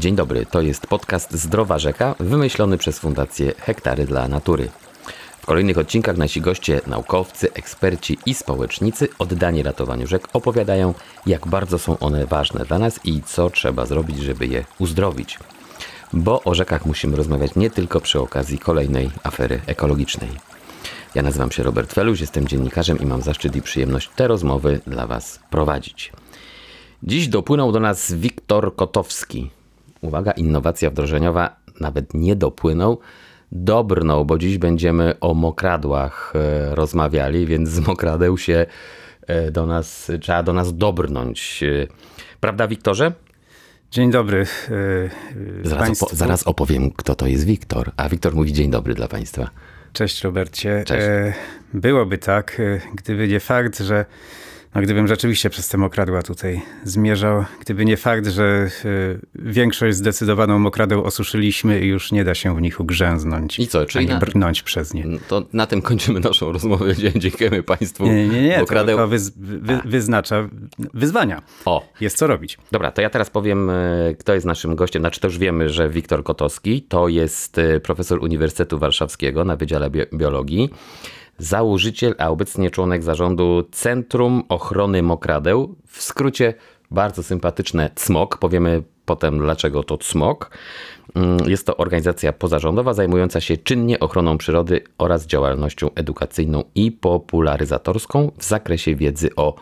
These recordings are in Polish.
Dzień dobry, to jest podcast Zdrowa Rzeka, wymyślony przez Fundację Hektary dla Natury. W kolejnych odcinkach nasi goście, naukowcy, eksperci i społecznicy oddani ratowaniu rzek opowiadają, jak bardzo są one ważne dla nas i co trzeba zrobić, żeby je uzdrowić. Bo o rzekach musimy rozmawiać nie tylko przy okazji kolejnej afery ekologicznej. Ja nazywam się Robert Feluś, jestem dziennikarzem i mam zaszczyt i przyjemność te rozmowy dla Was prowadzić. Dziś dopłynął do nas Wiktor Kotowski. Uwaga, innowacja wdrożeniowa nawet nie dopłynął, dobrnął, bo dziś będziemy o mokradłach e, rozmawiali, więc z mokradeł się e, do nas, trzeba do nas dobrnąć. E, Prawda, Wiktorze? Dzień dobry. Zaraz, opo- zaraz opowiem, kto to jest Wiktor. A Wiktor mówi dzień dobry dla Państwa. Cześć Robercie. Cześć. Byłoby tak, gdyby nie fakt, że no, gdybym rzeczywiście przez te mokradła tutaj zmierzał, gdyby nie fakt, że e, większość zdecydowaną mokradeł osuszyliśmy i już nie da się w nich ugrzęznąć. I co, czyli ani na- brnąć przez nie. To na tym kończymy naszą rozmowę. Dziękujemy Państwu. Nie, nie, nie, to, Mokradeł- to wyz, wy, wyznacza wyzwania. O, Jest co robić. Dobra, to ja teraz powiem, e, kto jest naszym gościem. Znaczy, to już wiemy, że Wiktor Kotowski to jest e, profesor Uniwersytetu Warszawskiego na Wydziale Bio- Biologii, założyciel, a obecnie członek zarządu Centrum Ochrony Mokradeł, w skrócie bardzo sympatyczne CMOK. Powiemy potem, dlaczego to CMOK. Mm, Jest to organizacja pozarządowa zajmująca się czynnie ochroną przyrody oraz działalnością edukacyjną i popularyzatorską w zakresie wiedzy o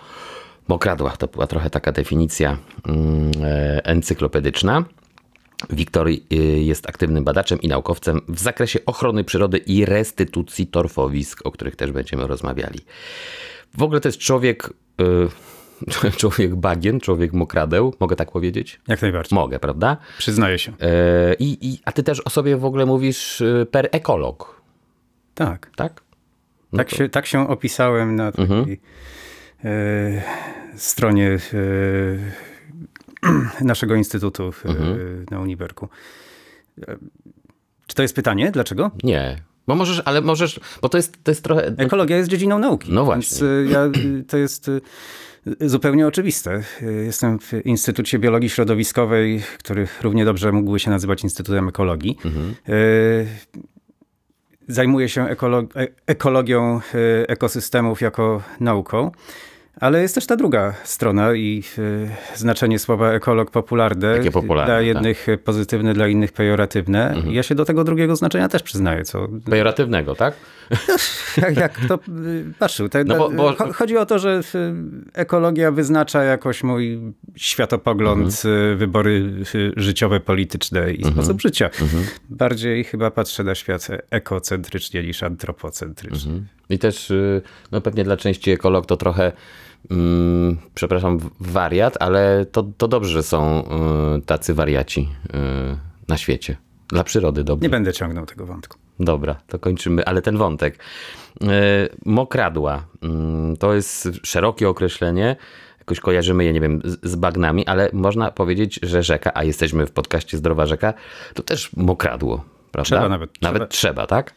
mokradłach. To była trochę taka definicja mm, e, encyklopedyczna. Wiktor y, jest aktywnym badaczem i naukowcem w zakresie ochrony przyrody i restytucji torfowisk, o których też będziemy rozmawiali. W ogóle to jest człowiek, y, człowiek bagien, człowiek mokradeł, mogę tak powiedzieć? Jak najbardziej. Mogę, prawda? Przyznaję się. E, I, a ty też o sobie w ogóle mówisz y, per ekolog, Tak. tak? No Tak, się, tak się opisałem na takiej Mhm. stronie naszego instytutu Mhm. na Uniwerku. Czy to jest pytanie? Dlaczego? Nie. Bo możesz, ale możesz, bo to jest, to jest trochę... Ekologia jest dziedziną nauki. No właśnie. e, ja, e, to jest zupełnie oczywiste. Jestem w Instytucie Biologii Środowiskowej, który równie dobrze mógłby się nazywać Instytutem Ekologii. Mhm. Zajmuję się ekolo- e- ekologią ekosystemów jako nauką. Ale jest też ta druga strona i e, znaczenie słowa ekolog popularne. Takie popularne, Dla tak. jednych pozytywne, dla innych pejoratywne. Mhm. Ja się do tego drugiego znaczenia też przyznaję, co Pejoratywnego, tak? jak, jak to y, patrzył. Te, No bo- bo- cho- Chodzi o to, że y, ekologia wyznacza jakoś mój światopogląd, Mhm. y, wybory y, życiowe, polityczne i sposób życia. Mhm. Bardziej chyba patrzę na świat ekocentrycznie niż antropocentrycznie. I też y, no pewnie dla części ekolog to trochę, mm, przepraszam, wariat, ale to, to dobrze, że są y, tacy wariaci y, na świecie. Dla przyrody dobrze. Nie będę ciągnął tego wątku. Dobra, to kończymy, ale ten wątek. Y, Mokradła mm, to jest szerokie określenie. Jakoś kojarzymy je, nie wiem, z, z bagnami, ale można powiedzieć, że rzeka, a jesteśmy w podcaście Zdrowa Rzeka, to też mokradło, prawda? Trzeba nawet, Nawet trzeba. trzeba, tak?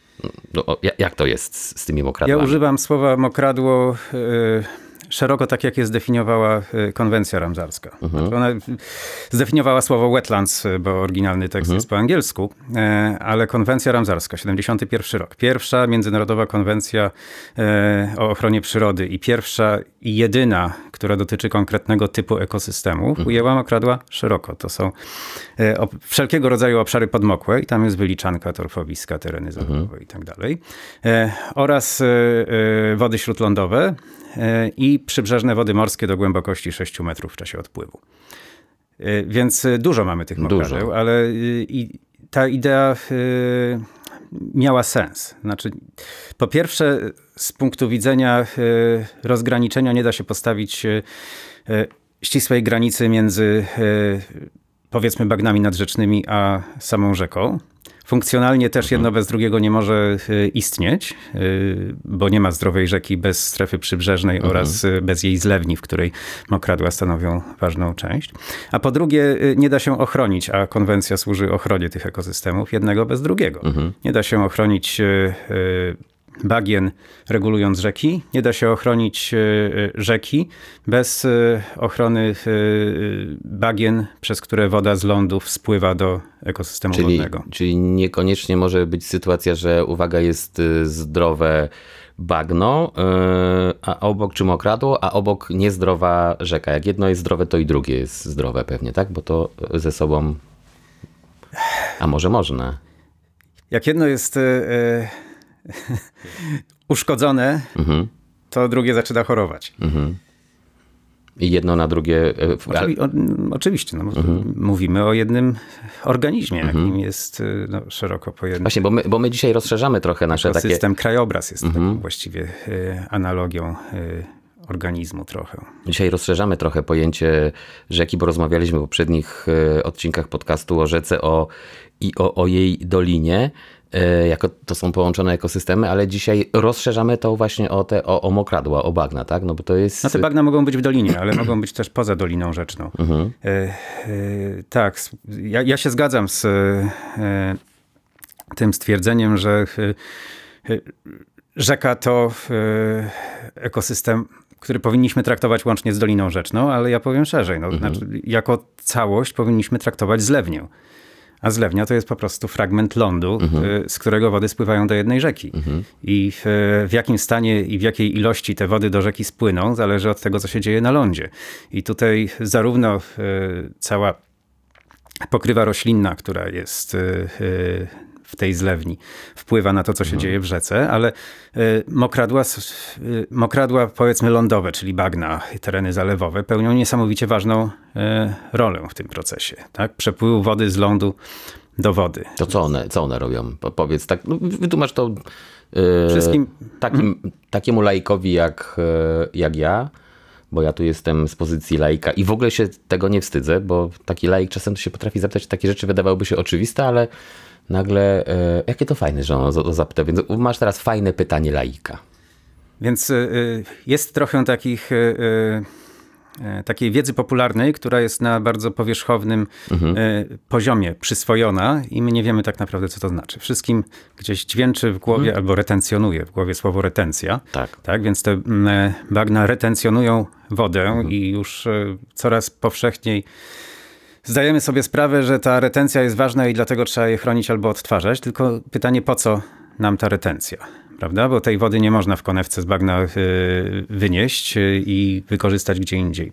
No, ja- jak to jest z, z tymi Ja mokradłami? używam słowa mokradło szeroko tak, jak je zdefiniowała y, konwencja ramzarska. Mhm. Znaczy Ona zdefiniowała słowo wetlands, y, bo oryginalny tekst Mhm. jest po angielsku, e, ale konwencja ramzarska, 71 rok. Pierwsza międzynarodowa konwencja e, o ochronie przyrody i pierwsza i jedyna, która dotyczy konkretnego typu ekosystemów, Mhm. ujęła mokradła szeroko. To są e, wszelkiego rodzaju obszary podmokłe i tam jest wyliczanka, torfowiska, tereny zawodowe i tak dalej. Oraz wody śródlądowe i przybrzeżne wody morskie do głębokości 6 metrów w czasie odpływu. E, Więc e, dużo mamy tych Dużo. mokradeł, ale e, i ta idea miała sens. Znaczy, po pierwsze, z punktu widzenia rozgraniczenia nie da się postawić ścisłej granicy między powiedzmy bagnami nadrzecznymi a samą rzeką. Funkcjonalnie też jedno bez drugiego nie może y, istnieć, y, bo nie ma zdrowej rzeki bez strefy przybrzeżnej oraz y, bez jej zlewni, w której mokradła stanowią ważną część. A po drugie, nie da się ochronić, a konwencja służy ochronie tych ekosystemów jednego bez drugiego. Nie da się ochronić bagien regulując rzeki. Nie da się ochronić rzeki bez ochrony bagien, przez które woda z lądów spływa do ekosystemu czyli, wodnego. Czyli niekoniecznie może być sytuacja, że uwaga jest zdrowe bagno, a obok czy mokradło, a obok niezdrowa rzeka. Jak jedno jest zdrowe, to i drugie jest zdrowe pewnie, tak? Bo to ze sobą... A może można? Jak jedno jest e, e, uszkodzone, mhm. to drugie zaczyna chorować. Mhm. I jedno na drugie. Oczywi o, oczywiście, no, mhm. mówimy o jednym organizmie, mhm. jakim jest no, szeroko pojęty. Właśnie, bo my, bo my dzisiaj rozszerzamy trochę nasze takie... System krajobraz jest mhm. taką właściwie analogią organizmu trochę. Dzisiaj rozszerzamy trochę pojęcie rzeki, bo rozmawialiśmy w poprzednich odcinkach podcastu o rzece o, i o, o jej dolinie. E, jako to są połączone ekosystemy, ale dzisiaj rozszerzamy to właśnie o te o, o mokradła, o bagna, tak? No bo to jest... No te bagna mogą być w dolinie, ale mogą być też poza Doliną Rzeczną. Mhm. E, e, tak, ja, ja, się zgadzam z e, tym stwierdzeniem, że e, rzeka to e, ekosystem który powinniśmy traktować łącznie z Doliną Rzeczną, ale ja powiem szerzej. No, mhm. znaczy, jako całość powinniśmy traktować zlewnię a zlewnia to jest po prostu fragment lądu, mhm. Y, z którego wody spływają do jednej rzeki. Mhm. I w, w, jakim stanie i w jakiej ilości te wody do rzeki spłyną, zależy od tego, co się dzieje na lądzie. I tutaj zarówno y, cała pokrywa roślinna, która jest y, w tej zlewni wpływa na to, co się mhm. dzieje w rzece, ale y, mokradła, y, mokradła, powiedzmy lądowe, czyli bagna, tereny zalewowe, pełnią niesamowicie ważną y, rolę w tym procesie. Tak? Przepływu wody z lądu do wody. To co one, co one robią? Powiedz tak, no, wytłumacz to Wszystkim... takim, mhm. takiemu laikowi jak, jak ja, bo ja tu jestem z pozycji laika i w ogóle się tego nie wstydzę, bo taki laik czasem się potrafi zapytać takie rzeczy, wydawałyby się oczywiste, ale nagle, e, jakie to fajne, że on to zapyta. Więc masz teraz fajne pytanie laika. Więc e, jest trochę takich e, takiej wiedzy popularnej, która jest na bardzo powierzchownym mhm. poziomie przyswojona i my nie wiemy tak naprawdę, co to znaczy. Wszystkim gdzieś dźwięczy w głowie mhm. albo retencjonuje w głowie słowo retencja. Tak. tak więc te bagna retencjonują wodę mhm. i już coraz powszechniej zdajemy sobie sprawę, że ta retencja jest ważna i dlatego trzeba je chronić albo odtwarzać, tylko pytanie, po co nam ta retencja? Prawda? Bo tej wody nie można w konewce z bagna y, wynieść y, i wykorzystać gdzie indziej.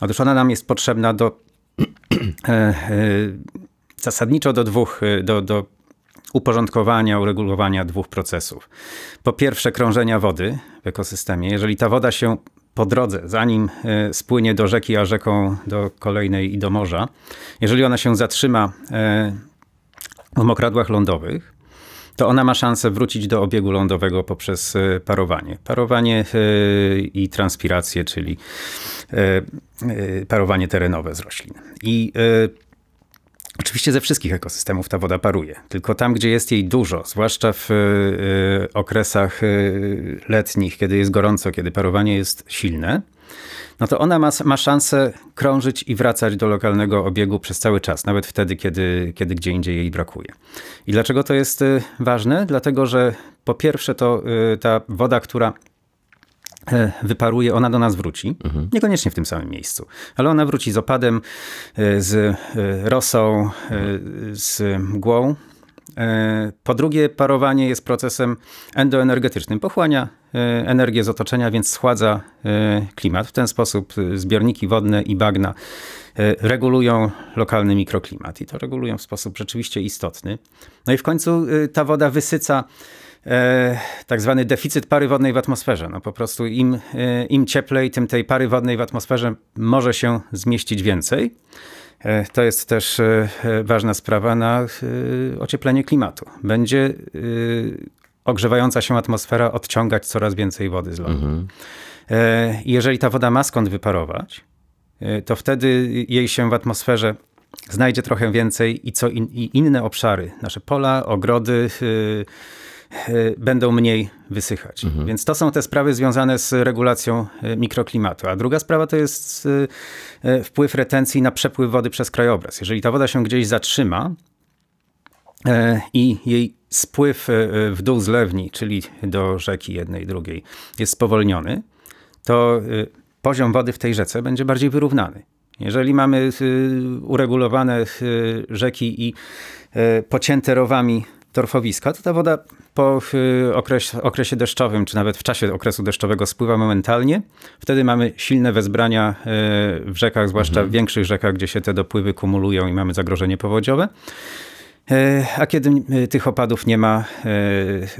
Otóż ona nam jest potrzebna do e, e, zasadniczo do dwóch, do, do uporządkowania, uregulowania dwóch procesów. Po pierwsze, krążenia wody w ekosystemie. Jeżeli ta woda się po drodze, zanim e, spłynie do rzeki, a rzeką do kolejnej i do morza, jeżeli ona się zatrzyma e, w mokradłach lądowych, to ona ma szansę wrócić do obiegu lądowego poprzez e, parowanie. Parowanie i transpirację, czyli parowanie terenowe z roślin. I Oczywiście ze wszystkich ekosystemów ta woda paruje, tylko tam, gdzie jest jej dużo, zwłaszcza w y, okresach y, letnich, kiedy jest gorąco, kiedy parowanie jest silne, no to ona ma, ma szansę krążyć i wracać do lokalnego obiegu przez cały czas, nawet wtedy, kiedy, kiedy gdzie indziej jej brakuje. I dlaczego to jest y, ważne? Dlatego, że po pierwsze to ta woda, która wyparuje, ona do nas wróci. Mhm. Niekoniecznie w tym samym miejscu, ale ona wróci z opadem, e, z e, rosą, z mgłą. Po drugie, parowanie jest procesem endoenergetycznym. Pochłania energię z otoczenia, więc schładza klimat. W ten sposób zbiorniki wodne i bagna regulują lokalny mikroklimat i to regulują w sposób rzeczywiście istotny. No i w końcu ta woda wysyca e, tak zwany deficyt pary wodnej w atmosferze. No po prostu im, e, im cieplej, tym tej pary wodnej w atmosferze może się zmieścić więcej. E, to jest też e, ważna sprawa na ocieplenie klimatu. Będzie ogrzewająca się atmosfera odciągać coraz więcej wody z lądu. Mhm. Jeżeli ta woda ma skąd wyparować, to wtedy jej się w atmosferze znajdzie trochę więcej i co in, i inne obszary, nasze pola, ogrody, E, będą mniej wysychać. Mhm. Więc to są te sprawy związane z regulacją e, mikroklimatu. A druga sprawa to jest e, wpływ retencji na przepływ wody przez krajobraz. Jeżeli ta woda się gdzieś zatrzyma, i jej spływ w dół zlewni, czyli do rzeki jednej, drugiej, jest spowolniony, to poziom wody w tej rzece będzie bardziej wyrównany. Jeżeli mamy uregulowane rzeki i pocięte rowami torfowiska, to ta woda po okresie, okresie deszczowym, czy nawet w czasie okresu deszczowego spływa momentalnie. Wtedy mamy silne wezbrania e, w rzekach, zwłaszcza mhm. w większych rzekach, gdzie się te dopływy kumulują i mamy zagrożenie powodziowe. E, a kiedy tych opadów nie ma,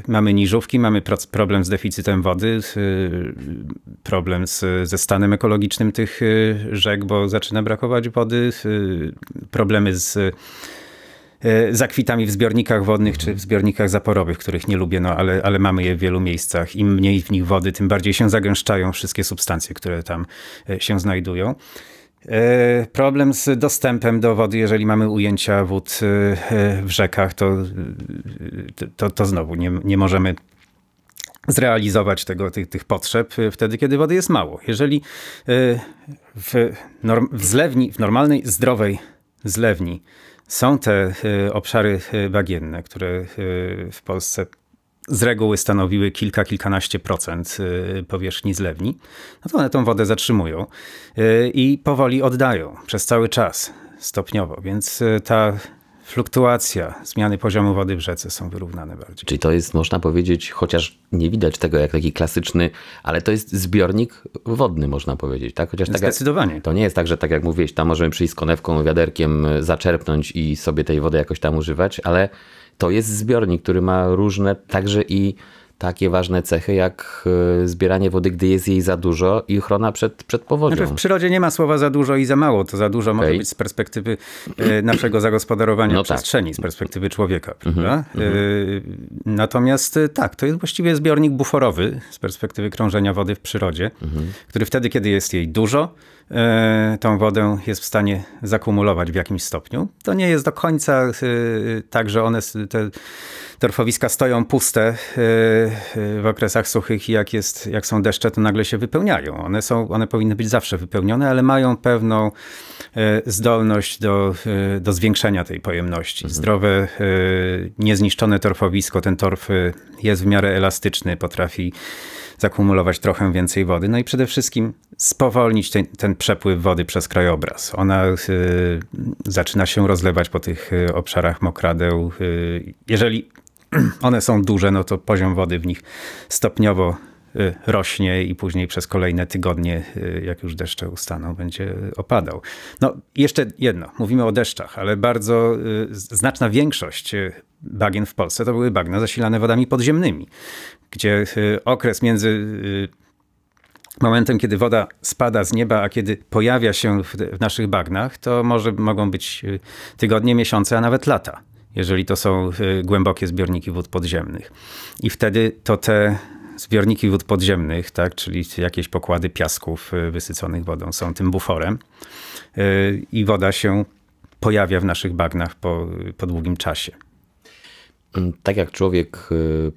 mamy niżówki, mamy problem z deficytem wody, problem z, ze stanem ekologicznym tych rzek, bo zaczyna brakować wody, problemy z zakwitami w zbiornikach wodnych czy w zbiornikach zaporowych, których nie lubię, no ale, ale mamy je w wielu miejscach. Im mniej w nich wody, tym bardziej się zagęszczają wszystkie substancje, które tam e, się znajdują. E, problem z dostępem do wody, jeżeli mamy ujęcia wód w rzekach, to, to, to znowu nie, nie możemy zrealizować tego, tych, tych potrzeb wtedy, kiedy wody jest mało. Jeżeli w, norm, w zlewni, w normalnej, zdrowej zlewni są te y, obszary y, bagienne, które y, w Polsce z reguły stanowiły kilka, kilkanaście procent powierzchni zlewni, no to one tą wodę zatrzymują i powoli oddają przez cały czas, stopniowo. Więc ta fluktuacja, zmiany poziomu wody w rzece są wyrównane bardziej. Czyli to jest, można powiedzieć, chociaż nie widać tego jak taki klasyczny, ale to jest zbiornik wodny, można powiedzieć, tak? Chociaż tak Zdecydowanie. Jak, to nie jest tak, że tak jak mówiłeś, tam możemy przyjść z konewką, wiaderkiem, zaczerpnąć i sobie tej wody jakoś tam używać, ale to jest zbiornik, który ma różne także i takie ważne cechy jak e, zbieranie wody, gdy jest jej za dużo i ochrona przed, przed powodzią. Znaczy w przyrodzie nie ma słowa za dużo i za mało. To za dużo okay. może być z perspektywy e, naszego zagospodarowania no tak. przestrzeni, tak. z perspektywy człowieka. Mm -hmm, Natomiast tak, to jest właściwie zbiornik buforowy z perspektywy krążenia wody w przyrodzie, mm -hmm. który wtedy, kiedy jest jej dużo, tą wodę jest w stanie zakumulować w jakimś stopniu. To nie jest do końca tak, że one, te torfowiska stoją puste e, w okresach suchych i jak, jest, jak są deszcze, to nagle się wypełniają. One, są, one powinny być zawsze wypełnione, ale mają pewną e, zdolność do, e, do zwiększenia tej pojemności. Mhm. Zdrowe, niezniszczone torfowisko, ten torf jest w miarę elastyczny, potrafi zakumulować trochę więcej wody. No i przede wszystkim spowolnić ten, ten przepływ wody przez krajobraz. Ona y, zaczyna się rozlewać po tych obszarach mokradeł. Y, jeżeli one są duże, no to poziom wody w nich stopniowo y, rośnie i później przez kolejne tygodnie, y, jak już deszcze ustaną, będzie opadał. No, jeszcze jedno, mówimy o deszczach, ale bardzo y, znaczna większość bagien w Polsce to były bagna zasilane wodami podziemnymi, gdzie okres między momentem, kiedy woda spada z nieba, a kiedy pojawia się w, naszych bagnach, to może mogą być tygodnie, miesiące, a nawet lata jeżeli to są y, głębokie zbiorniki wód podziemnych. I wtedy to te zbiorniki wód podziemnych, tak, czyli jakieś pokłady piasków y, wysyconych wodą, są tym buforem y, i woda się pojawia w naszych bagnach po, po długim czasie. Mm, tak jak człowiek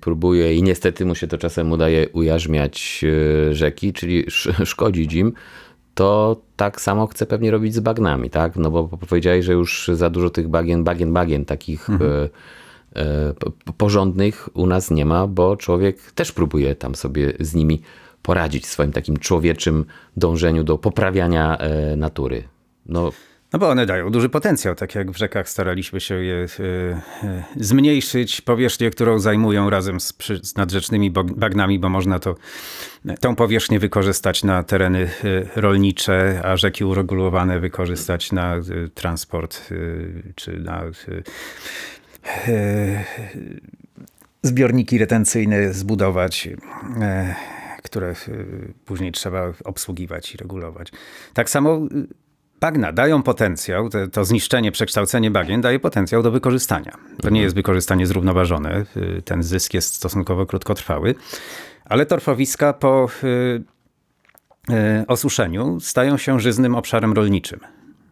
próbuje i niestety mu się to czasem udaje ujarzmiać rzeki, czyli szkodzić im, to tak samo chce pewnie robić z bagnami, tak? No bo powiedziałeś, że już za dużo tych bagien, bagien, bagien takich mhm. e, porządnych u nas nie ma, bo człowiek też próbuje tam sobie z nimi poradzić w swoim takim człowieczym dążeniu do poprawiania e, natury. No, no bo one dają duży potencjał, tak jak w rzekach staraliśmy się je y, y, zmniejszyć, powierzchnię, którą zajmują razem z, z nadrzecznymi bagnami, bo można to, tą powierzchnię wykorzystać na tereny y, rolnicze, a rzeki uregulowane wykorzystać na transport czy na zbiorniki retencyjne zbudować które później trzeba obsługiwać i regulować. Tak samo bagna dają potencjał, to, to, zniszczenie, przekształcenie bagien daje potencjał do wykorzystania. To nie mhm. jest wykorzystanie zrównoważone, y, ten zysk jest stosunkowo krótkotrwały, ale torfowiska po y, y, osuszeniu stają się żyznym obszarem rolniczym.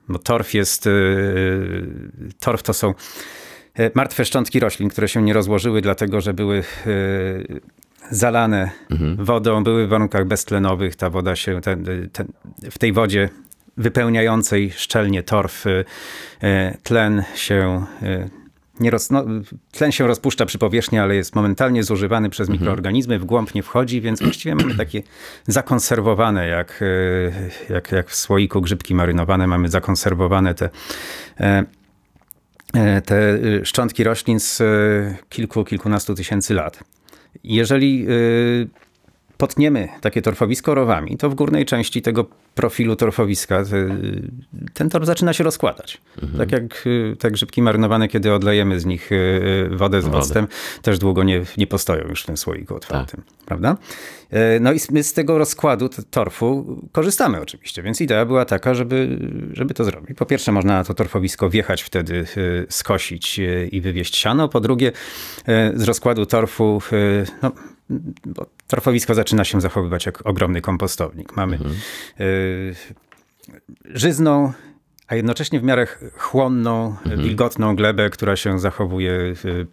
Bo torf jest, torf to są martwe szczątki roślin, które się nie rozłożyły, dlatego że były zalane mhm. wodą, były w warunkach beztlenowych. Ta woda się, ten, ten, w tej wodzie wypełniającej szczelnie torf y, y, tlen się y, nie roz, no, tlen się rozpuszcza przy powierzchni, ale jest momentalnie zużywany przez mikroorganizmy, w głąb nie wchodzi, więc właściwie mamy takie zakonserwowane, jak, e, jak, jak w słoiku grzybki marynowane, mamy zakonserwowane te, e, e, te szczątki roślin z kilku, kilkunastu tysięcy lat. Jeżeli potniemy takie torfowisko rowami, to w górnej części tego profilu torfowiska ten torf zaczyna się rozkładać. Mhm. Tak jak te grzybki marynowane, kiedy odlejemy z nich y, wodę z octem, też długo nie, nie postoją już w tym słoiku otwartym. Tak. Prawda? No i my z tego rozkładu torfu korzystamy oczywiście, więc idea była taka, żeby, żeby to zrobić. Po pierwsze można na to torfowisko wjechać wtedy, y, skosić y, i wywieźć siano. Po drugie z rozkładu torfu no, bo torfowisko zaczyna się zachowywać jak ogromny kompostownik. Mamy mhm. y, żyzną, a jednocześnie w miarę chłonną, mhm. wilgotną glebę, która się zachowuje y,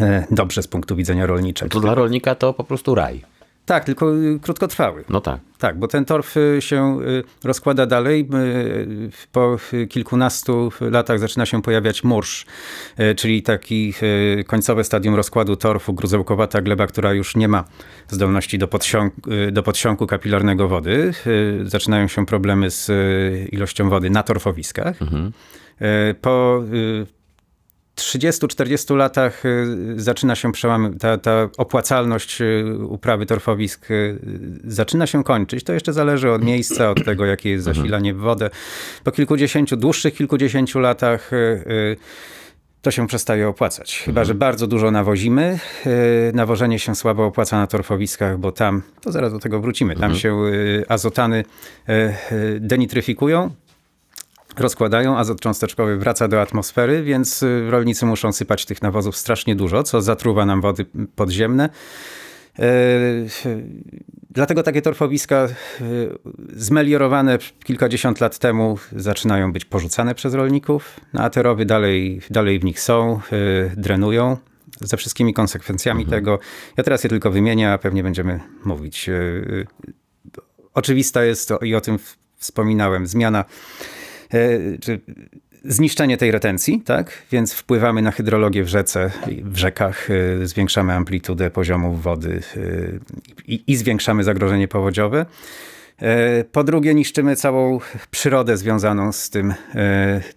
y, dobrze z punktu widzenia rolniczego. To dla rolnika to po prostu raj. Tak, tylko y, krótkotrwały. No tak. Tak, bo ten torf y, się y, rozkłada dalej. Po kilkunastu latach zaczyna się pojawiać mursz, czyli taki końcowe stadium rozkładu torfu, gruzełkowata gleba, która już nie ma zdolności do, podsiąku, do podsiąku kapilarnego wody. Zaczynają się problemy z ilością wody na torfowiskach. Mhm. Po 30-40 latach y, zaczyna się przełam, ta, ta opłacalność y, uprawy torfowisk y, zaczyna się kończyć. To jeszcze zależy od miejsca, od tego, jakie jest mhm. zasilanie w wodę. Po kilkudziesięciu, dłuższych kilkudziesięciu latach to się przestaje opłacać. Chyba, że mhm. bardzo dużo nawozimy. Nawożenie się słabo opłaca na torfowiskach, bo tam, to zaraz do tego wrócimy, tam mhm. się azotany denitryfikują, rozkładają, azot cząsteczkowy wraca do atmosfery, więc y, rolnicy muszą sypać tych nawozów strasznie dużo, co zatruwa nam wody podziemne. E, dlatego takie torfowiska y, zmeliorowane kilkadziesiąt lat temu zaczynają być porzucane przez rolników, no a te rowy dalej, dalej w nich są, y, drenują ze wszystkimi konsekwencjami mhm. tego. Ja teraz je tylko wymienię, a pewnie będziemy mówić. Oczywista jest to i o tym wspominałem, zmiana czy zniszczenie tej retencji, tak? Więc wpływamy na hydrologię w rzece, w rzekach, e, zwiększamy amplitudę poziomów wody e, i, i zwiększamy zagrożenie powodziowe. Po drugie, niszczymy całą przyrodę związaną z tym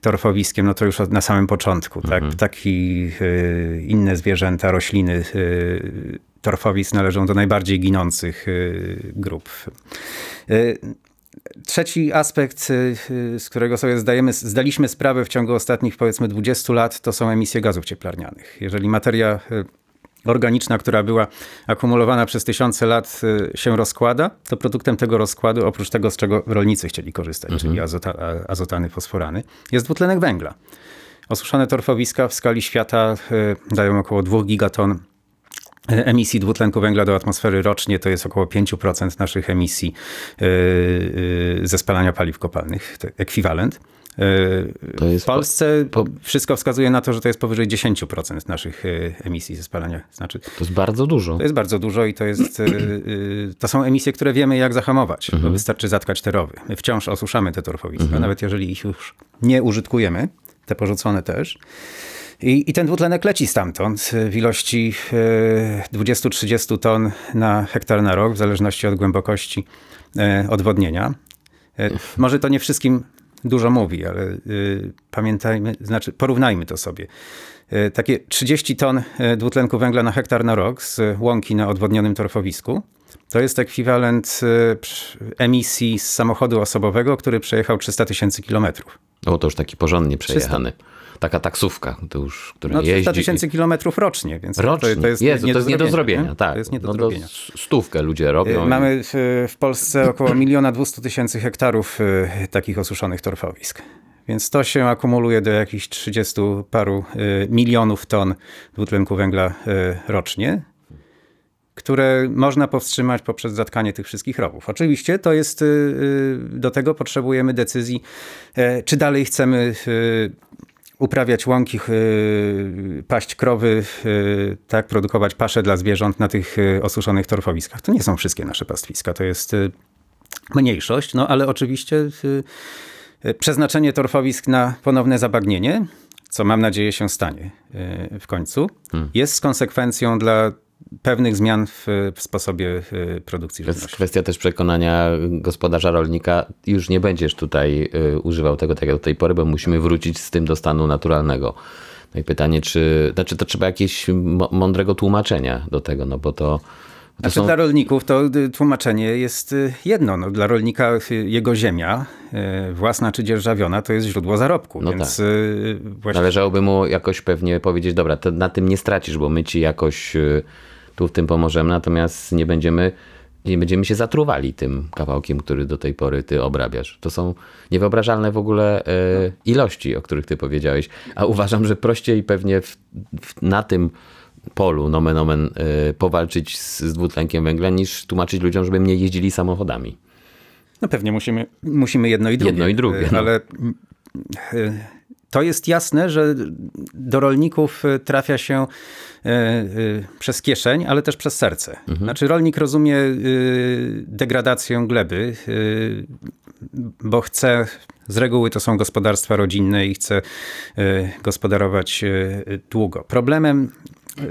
torfowiskiem, no to już na samym początku, tak? Mhm. Ptaki, inne zwierzęta, rośliny, torfowisk należą do najbardziej ginących grup. Trzeci aspekt, y, y, z którego sobie zdajemy, zdaliśmy sprawę w ciągu ostatnich powiedzmy 20 lat, to są emisje gazów cieplarnianych. Jeżeli materia y, organiczna, która była akumulowana przez tysiące lat, się rozkłada, to produktem tego rozkładu, oprócz tego, z czego rolnicy chcieli korzystać, mhm. czyli azota, azotany, fosforany, jest dwutlenek węgla. Osuszone torfowiska w skali świata dają około 2 gigaton emisji dwutlenku węgla do atmosfery rocznie to jest około 5% naszych emisji y, y, ze spalania paliw kopalnych, ekwiwalent. W Polsce po, po, wszystko wskazuje na to, że to jest powyżej 10% naszych emisji ze spalania. Znaczy, to jest bardzo dużo. To jest bardzo dużo i to, jest, to są emisje, które wiemy jak zahamować, mhm. bo wystarczy zatkać te rowy. My wciąż osuszamy te torfowiska, mhm. nawet jeżeli ich już nie użytkujemy, te porzucone też. I, I, ten dwutlenek leci stamtąd w ilości 20-30 e, ton na hektar na rok, w zależności od głębokości e, odwodnienia. E, może to nie wszystkim dużo mówi, ale pamiętajmy, znaczy porównajmy to sobie. Takie 30 ton dwutlenku węgla na hektar na rok z łąki na odwodnionym torfowisku to jest ekwiwalent emisji z samochodu osobowego, który przejechał 300 tysięcy kilometrów. O, to już taki porządnie przejechany. 300 taka taksówka, to już, która no, 300 jeździ. tysięcy kilometrów rocznie, więc rocznie. To, to jest, Jezu, nie, to jest nie do zrobienia. Tak. To jest nie do no, zrobienia. stówkę ludzie robią. Y, mamy w, w Polsce około miliona 200 tysięcy hektarów y, takich osuszonych torfowisk. Więc to się akumuluje do jakichś 30 paru y, milionów ton dwutlenku węgla rocznie które można powstrzymać poprzez zatkanie tych wszystkich rowów. Oczywiście to jest, do tego potrzebujemy decyzji, czy dalej chcemy uprawiać łąki, y, paść krowy, y, tak, produkować pasze dla zwierząt na tych y, osuszonych torfowiskach. To nie są wszystkie nasze pastwiska, to jest mniejszość, no ale oczywiście przeznaczenie torfowisk na ponowne zabagnienie co mam nadzieję się stanie w końcu, jest konsekwencją dla pewnych zmian w, w sposobie y, produkcji To jest żywności. kwestia też przekonania gospodarza rolnika. Już nie będziesz tutaj y, używał tego tak jak do tej pory, bo musimy wrócić z tym do stanu naturalnego. No i pytanie, czy znaczy to trzeba jakiegoś mo- mądrego tłumaczenia do tego, no bo to, to Znaczy są... dla rolników to y, tłumaczenie jest jedno. No, dla rolnika jego ziemia, własna czy dzierżawiona, to jest źródło zarobku. No więc tak. właśnie Należałoby mu jakoś pewnie powiedzieć, dobra, to na tym nie stracisz, bo my ci jakoś tu w tym pomożemy, natomiast nie będziemy, nie będziemy się zatruwali tym kawałkiem, który do tej pory ty obrabiasz. To są niewyobrażalne w ogóle y, ilości, o których ty powiedziałeś. A uważam, że prościej pewnie w, w, na tym polu, nomen omen, y, powalczyć z, z dwutlenkiem węgla, niż tłumaczyć ludziom, żeby mniej jeździli samochodami. No pewnie musimy, musimy jedno i drugie. Jedno i drugie, Y, no. Ale y, to jest jasne, że do rolników y, trafia się y, y, przez kieszeń, ale też przez serce. Mhm. Znaczy rolnik rozumie degradację gleby, bo chce, z reguły to są gospodarstwa rodzinne i chce gospodarować długo. Problemem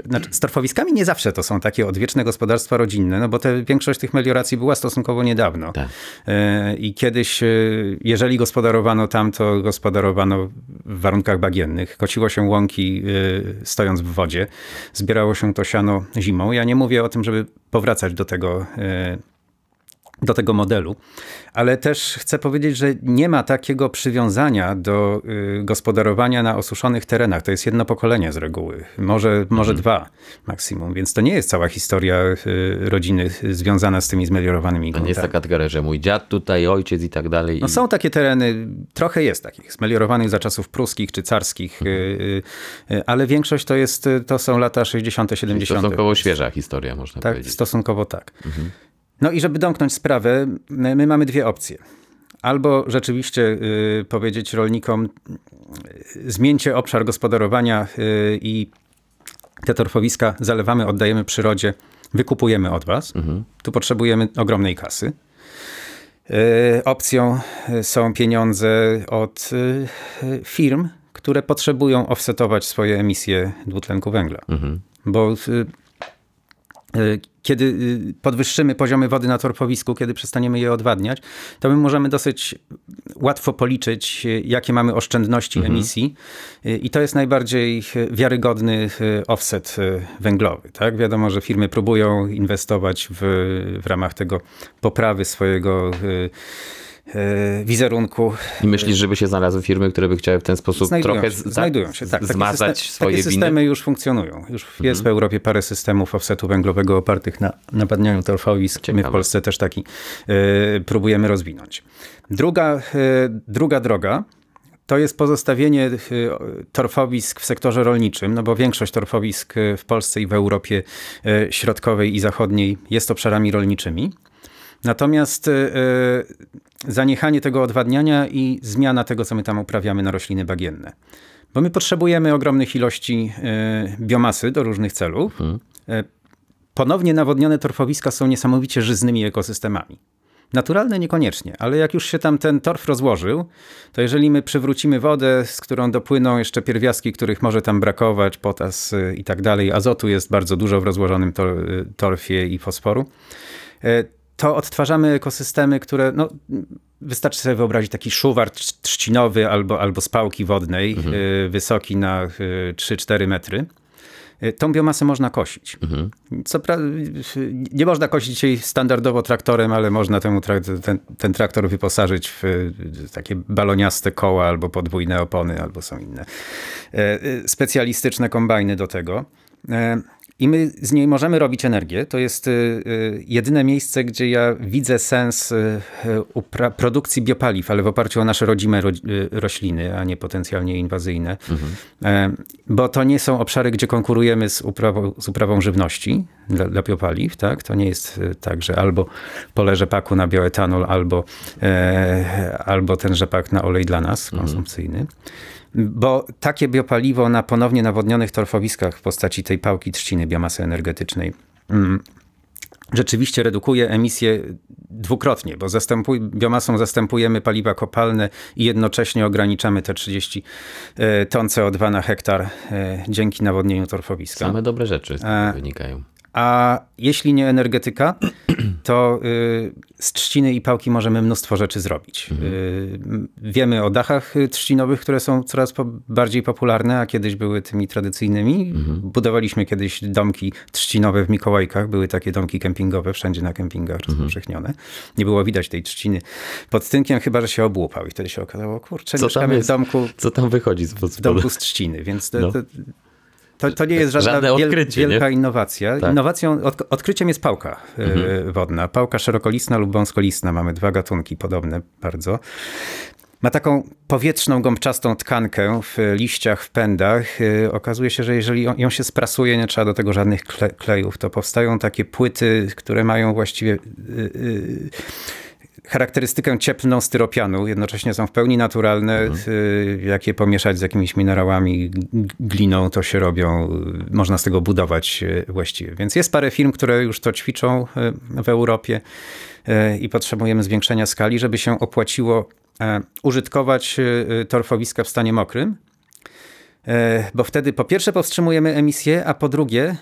znaczy, z torfowiskami nie zawsze to są takie odwieczne gospodarstwa rodzinne, no bo te, większość tych melioracji była stosunkowo niedawno. Tak. E, I kiedyś, e, jeżeli gospodarowano tam, to gospodarowano w warunkach bagiennych. Kociło się łąki e, stojąc w wodzie. Zbierało się to siano zimą. Ja nie mówię o tym, żeby powracać do tego do tego modelu, ale też chcę powiedzieć, że nie ma takiego przywiązania do y, gospodarowania na osuszonych terenach. To jest jedno pokolenie z reguły, może, może dwa maksimum, więc to nie jest cała historia y, rodziny związana z tymi zmeliorowanymi To nie jest gruntami. taka kategoria, że mój dziad tutaj, ojciec i tak dalej. No i- są takie tereny, trochę jest takich, zmeliorowanych za czasów pruskich czy carskich, y, y, y, ale większość to jest, y, to są lata 60., 70. Stosunkowo świeża historia, można Tak, powiedzieć. stosunkowo tak. No i żeby domknąć sprawę, my my mamy dwie opcje. Albo rzeczywiście y, powiedzieć rolnikom, y, zmieńcie obszar gospodarowania y, i te torfowiska zalewamy, oddajemy przyrodzie, wykupujemy od was. Tu potrzebujemy ogromnej kasy. Y, Opcją y, są pieniądze od firm, które potrzebują offsetować swoje emisje dwutlenku węgla. Bo y, y, kiedy y, podwyższymy poziomy wody na torfowisku, kiedy przestaniemy je odwadniać, to my możemy dosyć łatwo policzyć, y, jakie mamy oszczędności emisji Y, i to jest najbardziej y, wiarygodny y, offset y, węglowy. Tak? Wiadomo, że firmy próbują inwestować w, w ramach tego poprawy swojego y, y, wizerunku. I myślisz, żeby się znalazły firmy, które by chciały w ten sposób Znajdują trochę się, znajdują się, tak. Takie zmazać system- swoje Takie winy? systemy już funkcjonują. Już jest w Europie parę systemów offsetu węglowego opartych na napadnianiu torfowisk. My w. Polsce też taki y, próbujemy rozwinąć. Druga, y, druga droga to jest pozostawienie torfowisk w sektorze rolniczym, no bo większość torfowisk w Polsce i w Europie Środkowej i Zachodniej jest obszarami rolniczymi. Natomiast y, y, zaniechanie tego odwadniania i zmiana tego, co my tam uprawiamy na rośliny bagienne. Bo my potrzebujemy ogromnych ilości y, biomasy do różnych celów. Y, Ponownie nawodnione torfowiska są niesamowicie żyznymi ekosystemami. Naturalne niekoniecznie, ale jak już się tam ten torf rozłożył, to jeżeli my przywrócimy wodę, z którą dopłyną jeszcze pierwiastki, których może tam brakować, potas i tak dalej, azotu jest bardzo dużo w rozłożonym tor, torfie i fosforu, to odtwarzamy ekosystemy, które no, wystarczy sobie wyobrazić taki szuwar trz- trzcinowy albo, albo z pałki wodnej, y, wysoki na y, 3-4 metry. Y, Tą biomasę można kosić. Co pra- nie można kosić jej standardowo traktorem, ale można temu trak- ten, ten traktor wyposażyć w y, takie baloniaste koła albo podwójne opony, albo są inne y, specjalistyczne kombajny do tego. I my z niej możemy robić energię. To jest y, y, jedyne miejsce, gdzie ja widzę sens y, produkcji biopaliw, ale w oparciu o nasze rodzime ro- rośliny, a nie potencjalnie inwazyjne. E, Bo to nie są obszary, gdzie konkurujemy z uprawą, z uprawą żywności dla, dla biopaliw. Tak? To nie jest tak, że albo pole rzepaku na bioetanol, albo, e, albo ten rzepak na olej dla nas konsumpcyjny. Bo takie biopaliwo na ponownie nawodnionych torfowiskach w postaci tej pałki trzciny biomasy energetycznej mm, rzeczywiście redukuje emisję dwukrotnie, bo zastępuj, biomasą zastępujemy paliwa kopalne i jednocześnie ograniczamy te 30 e, ton CO2 na hektar e, dzięki nawodnieniu torfowiska. Same dobre rzeczy z tego E, wynikają. A jeśli nie energetyka, to y, z trzciny i pałki możemy mnóstwo rzeczy zrobić. Y, m, wiemy o dachach y, trzcinowych, które są coraz bardziej popularne, a kiedyś były tymi tradycyjnymi. Budowaliśmy kiedyś domki trzcinowe w Mikołajkach. Były takie domki kempingowe wszędzie na kempingach rozpowszechnione. Nie było widać tej trzciny pod tynkiem, chyba że się obłupał. I wtedy się okazało, kurczę, Co tam mieszkamy w domku, Co tam wychodzi z w domku z trzciny, więc to, No. to, to, to nie jest żadna Żadne wiel, odkrycie, nie? wielka innowacja. Tak. Innowacją, od, odkryciem jest pałka e, wodna. Pałka szerokolistna lub wąskolistna. Mamy dwa gatunki podobne bardzo. Ma taką powietrzną, gąbczastą tkankę w liściach, w pędach. E, Okazuje się, że jeżeli ją- się sprasuje, nie trzeba do tego żadnych kle, klejów, to powstają takie płyty, które mają właściwie y, charakterystykę cieplną styropianu, jednocześnie są w pełni naturalne. y, Jak je pomieszać z jakimiś minerałami, gliną, to się robią, y, można z tego budować y, właściwie. Więc jest parę firm, które już to ćwiczą y, w Europie y, i potrzebujemy zwiększenia skali, żeby się opłaciło e, użytkować y, y, torfowiska w stanie mokrym, E, bo wtedy po pierwsze powstrzymujemy emisję, a po drugie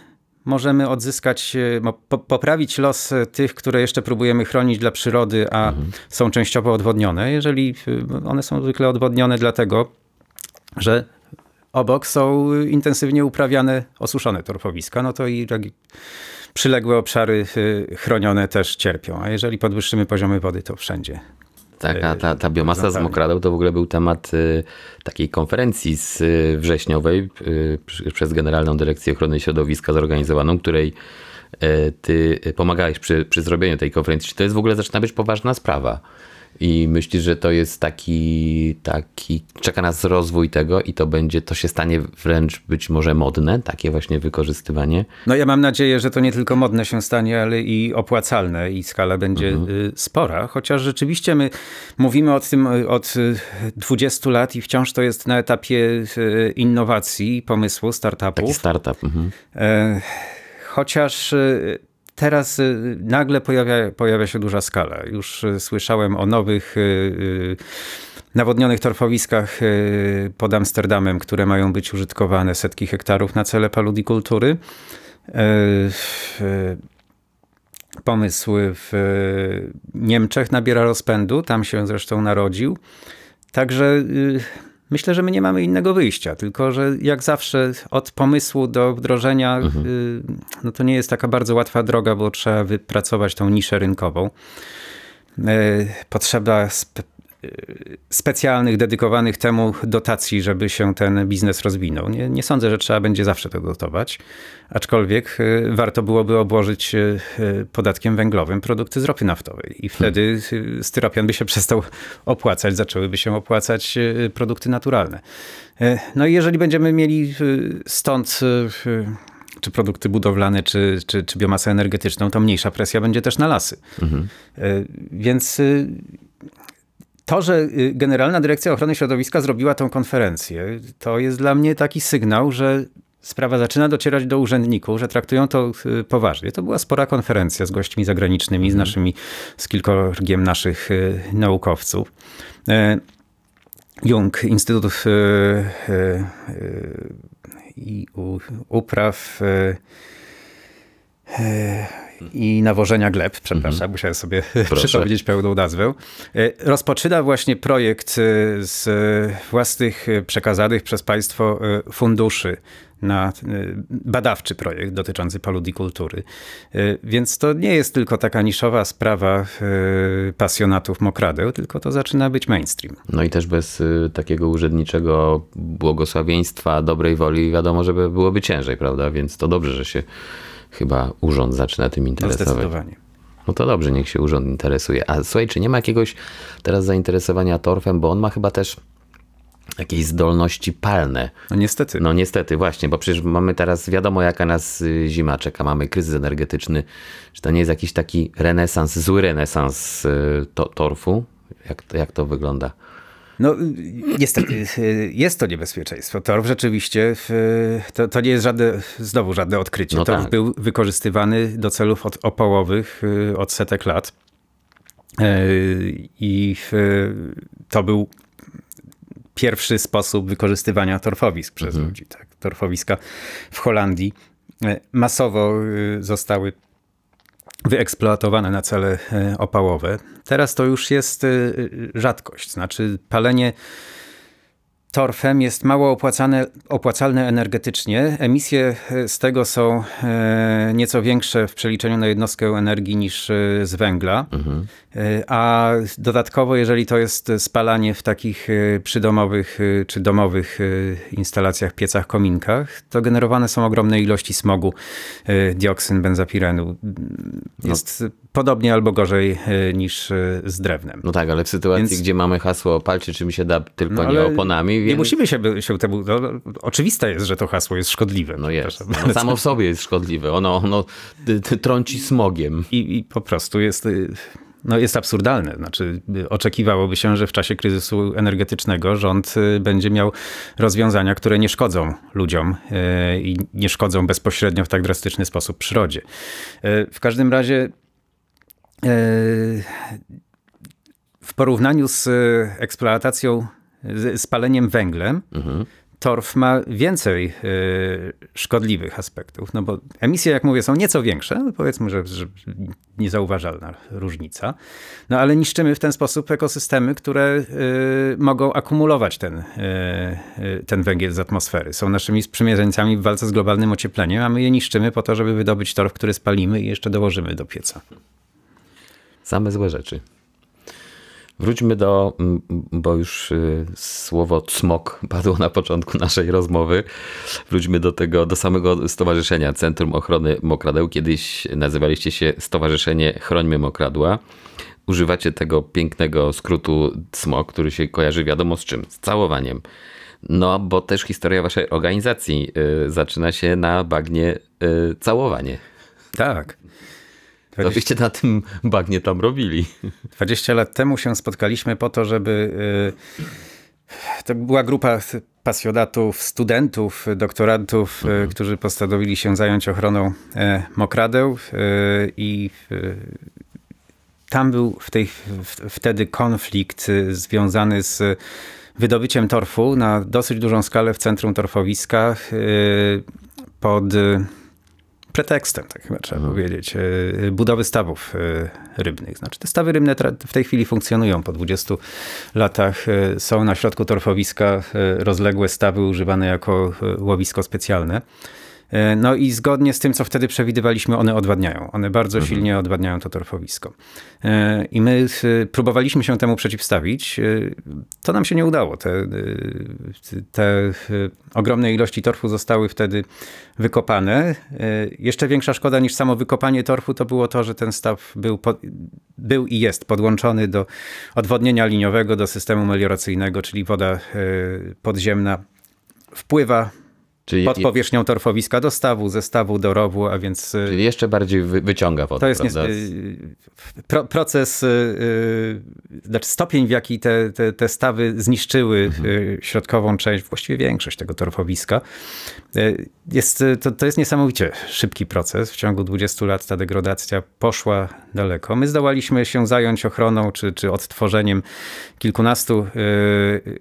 możemy odzyskać, e, poprawić los e, tych, które jeszcze próbujemy chronić dla przyrody, a są częściowo odwodnione. Jeżeli e, one są zwykle odwodnione dlatego, że obok są intensywnie uprawiane osuszone torfowiska, no to i przyległe obszary chronione też cierpią. A jeżeli podwyższymy poziomy wody, to wszędzie. Tak, a ta, ta biomasa z mokradeł to w ogóle był temat y, takiej konferencji z y, wrześniowej y, przez Generalną Dyrekcję Ochrony Środowiska zorganizowaną, której ty pomagałeś przy, przy zrobieniu tej konferencji. Czy to jest w ogóle zaczyna być poważna sprawa? I myślisz, że to jest taki, taki, czeka nas rozwój tego i to będzie, to się stanie wręcz być może modne, takie właśnie wykorzystywanie. No ja mam nadzieję, że to nie tylko modne się stanie, ale i opłacalne i skala będzie y, spora, chociaż rzeczywiście my mówimy o tym y, od y, 20 lat i wciąż to jest na etapie y, innowacji, pomysłu, Taki startupów. startup. Mhm. E, Chociaż y, teraz y, nagle pojawia, pojawia się duża skala. Już y, słyszałem o nowych y, nawodnionych torfowiskach pod Amsterdamem, które mają być użytkowane setki hektarów na cele paludikultury. E, w- Pomysł w Niemczech nabiera rozpędu, tam się zresztą narodził. Także myślę, że my nie mamy innego wyjścia, tylko że jak zawsze od pomysłu do wdrożenia, y, no to nie jest taka bardzo łatwa droga, bo trzeba wypracować tą niszę rynkową. Y, Potrzeba specjalnych, dedykowanych temu dotacji, żeby się ten biznes rozwinął. Nie, nie sądzę, że trzeba będzie zawsze to dotować, aczkolwiek y, warto byłoby obłożyć y, y, podatkiem węglowym produkty z ropy naftowej i wtedy y, styropian by się przestał opłacać, zaczęłyby się opłacać y, produkty naturalne. Y, No i jeżeli będziemy mieli y, stąd y, y, czy produkty budowlane, czy, czy, czy biomasę energetyczną, to mniejsza presja będzie też na lasy. Y, Więc y, to, że y, Generalna Dyrekcja Ochrony Środowiska zrobiła tą konferencję, to jest dla mnie taki sygnał, że sprawa zaczyna docierać do urzędników, że traktują to y, poważnie. To była spora konferencja z gośćmi zagranicznymi, z naszymi, z kilkorgiem naszych y, naukowców. E, Jung, Instytut i upraw i nawożenia gleb, przepraszam, musiałem sobie przypomnieć pełną nazwę. Y, Rozpoczyna właśnie projekt y, z własnych y, przekazanych przez państwo funduszy na badawczy projekt dotyczący paludikultury. Więc to nie jest tylko taka niszowa sprawa pasjonatów mokradeł, tylko to zaczyna być mainstream. No i też bez takiego urzędniczego błogosławieństwa, dobrej woli, wiadomo, że by- byłoby ciężej, prawda? Więc to dobrze, że się chyba urząd zaczyna tym No interesować. zdecydowanie. No to dobrze, niech się urząd interesuje. A słuchaj, czy nie ma jakiegoś teraz zainteresowania torfem, bo on ma chyba też jakieś zdolności palne. No niestety. No niestety, właśnie, bo przecież mamy teraz, wiadomo jaka nas y, zima czeka, mamy kryzys energetyczny. Czy to nie jest jakiś taki renesans, zły renesans y, to, torfu? Jak, jak to wygląda? No niestety jest to niebezpieczeństwo. Torf rzeczywiście, to, to nie jest żadne, znowu żadne odkrycie. No Torf tak. był wykorzystywany do celów od, opołowych od setek lat. I to był pierwszy sposób wykorzystywania torfowisk przez Mhm. ludzi. Tak. Torfowiska w Holandii masowo zostały wyeksploatowane na cele opałowe. Teraz to już jest rzadkość. Znaczy palenie torfem jest mało opłacane, opłacalne energetycznie. Emisje z tego są nieco większe w przeliczeniu na jednostkę energii niż z węgla. Mhm. A dodatkowo, jeżeli to jest spalanie w takich przydomowych czy domowych instalacjach, piecach, kominkach, to generowane są ogromne ilości smogu, dioksyn, benzapirenu. Jest no. podobnie albo gorzej niż z drewnem. No tak, ale w sytuacji, Więc... gdzie mamy hasło palcie czym się da, tylko no, nie oponami. Więc... Nie musimy się, się temu... No, oczywiste jest, że to hasło jest szkodliwe. No jest. No, samo w sobie jest szkodliwe. Ono, ono trąci smogiem. I, I po prostu jest no jest absurdalne. Znaczy, oczekiwałoby się, że w czasie kryzysu energetycznego rząd będzie miał rozwiązania, które nie szkodzą ludziom i nie szkodzą bezpośrednio w tak drastyczny sposób przyrodzie. W każdym razie w porównaniu z eksploatacją, z paleniem węglem, mhm torf ma więcej y, szkodliwych aspektów, no bo emisje, jak mówię, są nieco większe, no powiedzmy, że, że, niezauważalna różnica, no ale niszczymy w ten sposób ekosystemy, które y, mogą akumulować ten, y, ten węgiel z atmosfery. Są naszymi sprzymierzeńcami w walce z globalnym ociepleniem, a my je niszczymy po to, żeby wydobyć torf, który spalimy i jeszcze dołożymy do pieca. Same złe rzeczy. Wróćmy do, bo już słowo cmok padło na początku naszej rozmowy. Wróćmy do tego, do samego stowarzyszenia Centrum Ochrony Mokradeł. Kiedyś nazywaliście się Stowarzyszenie Chrońmy Mokradła. Używacie tego pięknego skrótu CMOK, który się kojarzy wiadomo z czym? Z całowaniem. No, bo też historia waszej organizacji y, zaczyna się na bagnie y, całowanie. Tak. Co byście na tym bagnie tam robili? 20 lat temu się spotkaliśmy po to, żeby. To była grupa pasjonatów, studentów, doktorantów, mhm. którzy postanowili się zająć ochroną mokradeł i tam był w tej, wtedy konflikt związany z wydobyciem torfu na dosyć dużą skalę w centrum torfowiska pod pretekstem, tak chyba trzeba mhm. powiedzieć, budowy stawów rybnych. Znaczy te stawy rybne w tej chwili funkcjonują. Po 20 latach są na środku torfowiska rozległe stawy używane jako łowisko specjalne. No i zgodnie z tym, co wtedy przewidywaliśmy, one odwadniają. One bardzo mhm. silnie odwadniają to torfowisko. I my próbowaliśmy się temu przeciwstawić. To nam się nie udało. Te, te ogromne ilości torfu zostały wtedy wykopane. Jeszcze większa szkoda niż samo wykopanie torfu to było to, że ten staw był, pod, był i jest podłączony do odwodnienia liniowego, do systemu melioracyjnego, czyli woda podziemna wpływa Czyli pod powierzchnią torfowiska do stawu, ze stawu do rowu, a więc... Czyli jeszcze bardziej wyciąga wodę, To jest nie, pro, proces, yy, znaczy stopień, w jaki te, te, te stawy zniszczyły mhm. środkową część, właściwie większość tego torfowiska. Jest, to, to jest niesamowicie szybki proces. W ciągu 20 lat ta degradacja poszła daleko. My zdołaliśmy się zająć ochroną czy, czy odtworzeniem kilkunastu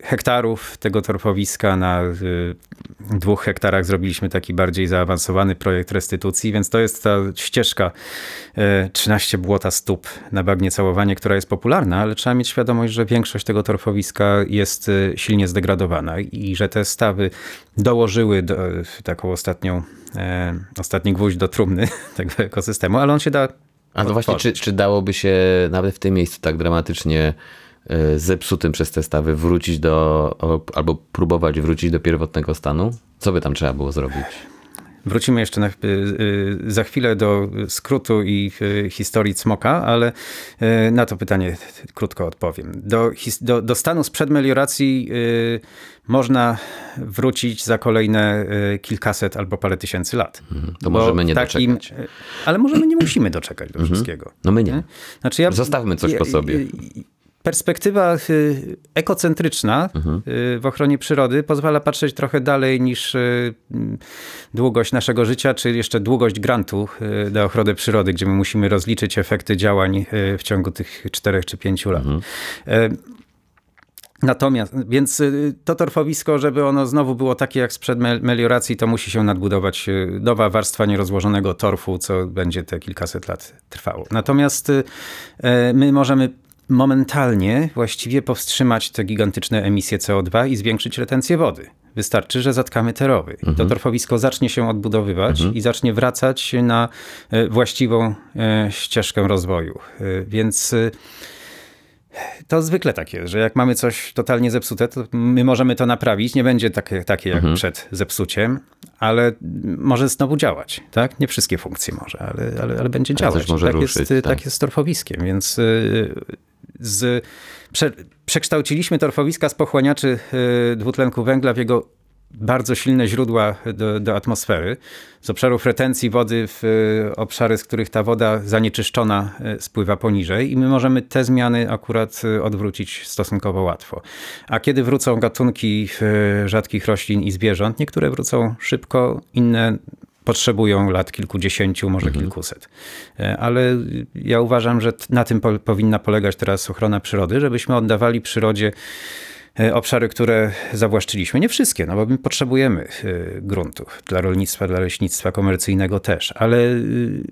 hektarów tego torfowiska na dwóch hektarach zrobiliśmy taki bardziej zaawansowany projekt restytucji, więc to jest ta ścieżka 13 błota stóp na bagnie całowanie, która jest popularna, ale trzeba mieć świadomość, że większość tego torfowiska jest silnie zdegradowana i że te stawy dołożyły do, taką ostatnią, e, ostatni gwóźdź do trumny tego ekosystemu, ale on się da A no właśnie, czy, czy dałoby się nawet w tym miejscu tak dramatycznie zepsutym przez te stawy wrócić do, albo próbować wrócić do pierwotnego stanu? Co by tam trzeba było zrobić? Wrócimy jeszcze na, za chwilę do skrótu i historii cmoka, ale na to pytanie krótko odpowiem. Do, do, do stanu sprzed melioracji można wrócić za kolejne kilkaset albo parę tysięcy lat. Mhm. To możemy nie takim, doczekać. Ale możemy nie musimy doczekać do mhm. wszystkiego. No my nie. Znaczy ja, Zostawmy coś po sobie perspektywa y, ekocentryczna y, w ochronie przyrody pozwala patrzeć trochę dalej niż y, mm, długość naszego życia, czy jeszcze długość grantu na ochronę przyrody, gdzie my musimy rozliczyć efekty działań w ciągu tych czterech czy pięciu lat. E, Natomiast, więc to torfowisko, żeby ono znowu było takie jak sprzed mel- melioracji, to musi się nadbudować nowa warstwa nierozłożonego torfu, co będzie te kilkaset lat trwało. Natomiast e, my możemy momentalnie właściwie powstrzymać te gigantyczne emisje CO2 i zwiększyć retencję wody. Wystarczy, że zatkamy te rowy. I To torfowisko zacznie się odbudowywać i zacznie wracać na e, właściwą e, ścieżkę rozwoju. E, Więc to zwykle tak jest, że jak mamy coś totalnie zepsute, to my możemy to naprawić. Nie będzie takie, takie jak przed zepsuciem, ale może znowu działać. Tak? Nie wszystkie funkcje może, ale, ale, ale będzie Ale działać. może tak, ruszyć, jest, tak. tak jest z torfowiskiem, więc z, prze, przekształciliśmy torfowiska z pochłaniaczy y, dwutlenku węgla w jego bardzo silne źródła do, do atmosfery. Z obszarów retencji wody w y, obszary, z których ta woda zanieczyszczona y, spływa poniżej i my możemy te zmiany akurat odwrócić stosunkowo łatwo. A kiedy wrócą gatunki rzadkich roślin i zwierząt, niektóre wrócą szybko, inne potrzebują lat kilkudziesięciu, może kilkuset. E, Ale ja uważam, że na tym po, powinna polegać teraz ochrona przyrody, żebyśmy oddawali przyrodzie e, obszary, które zawłaszczyliśmy. Nie wszystkie, no bo my potrzebujemy e, gruntów dla rolnictwa, dla leśnictwa komercyjnego też, ale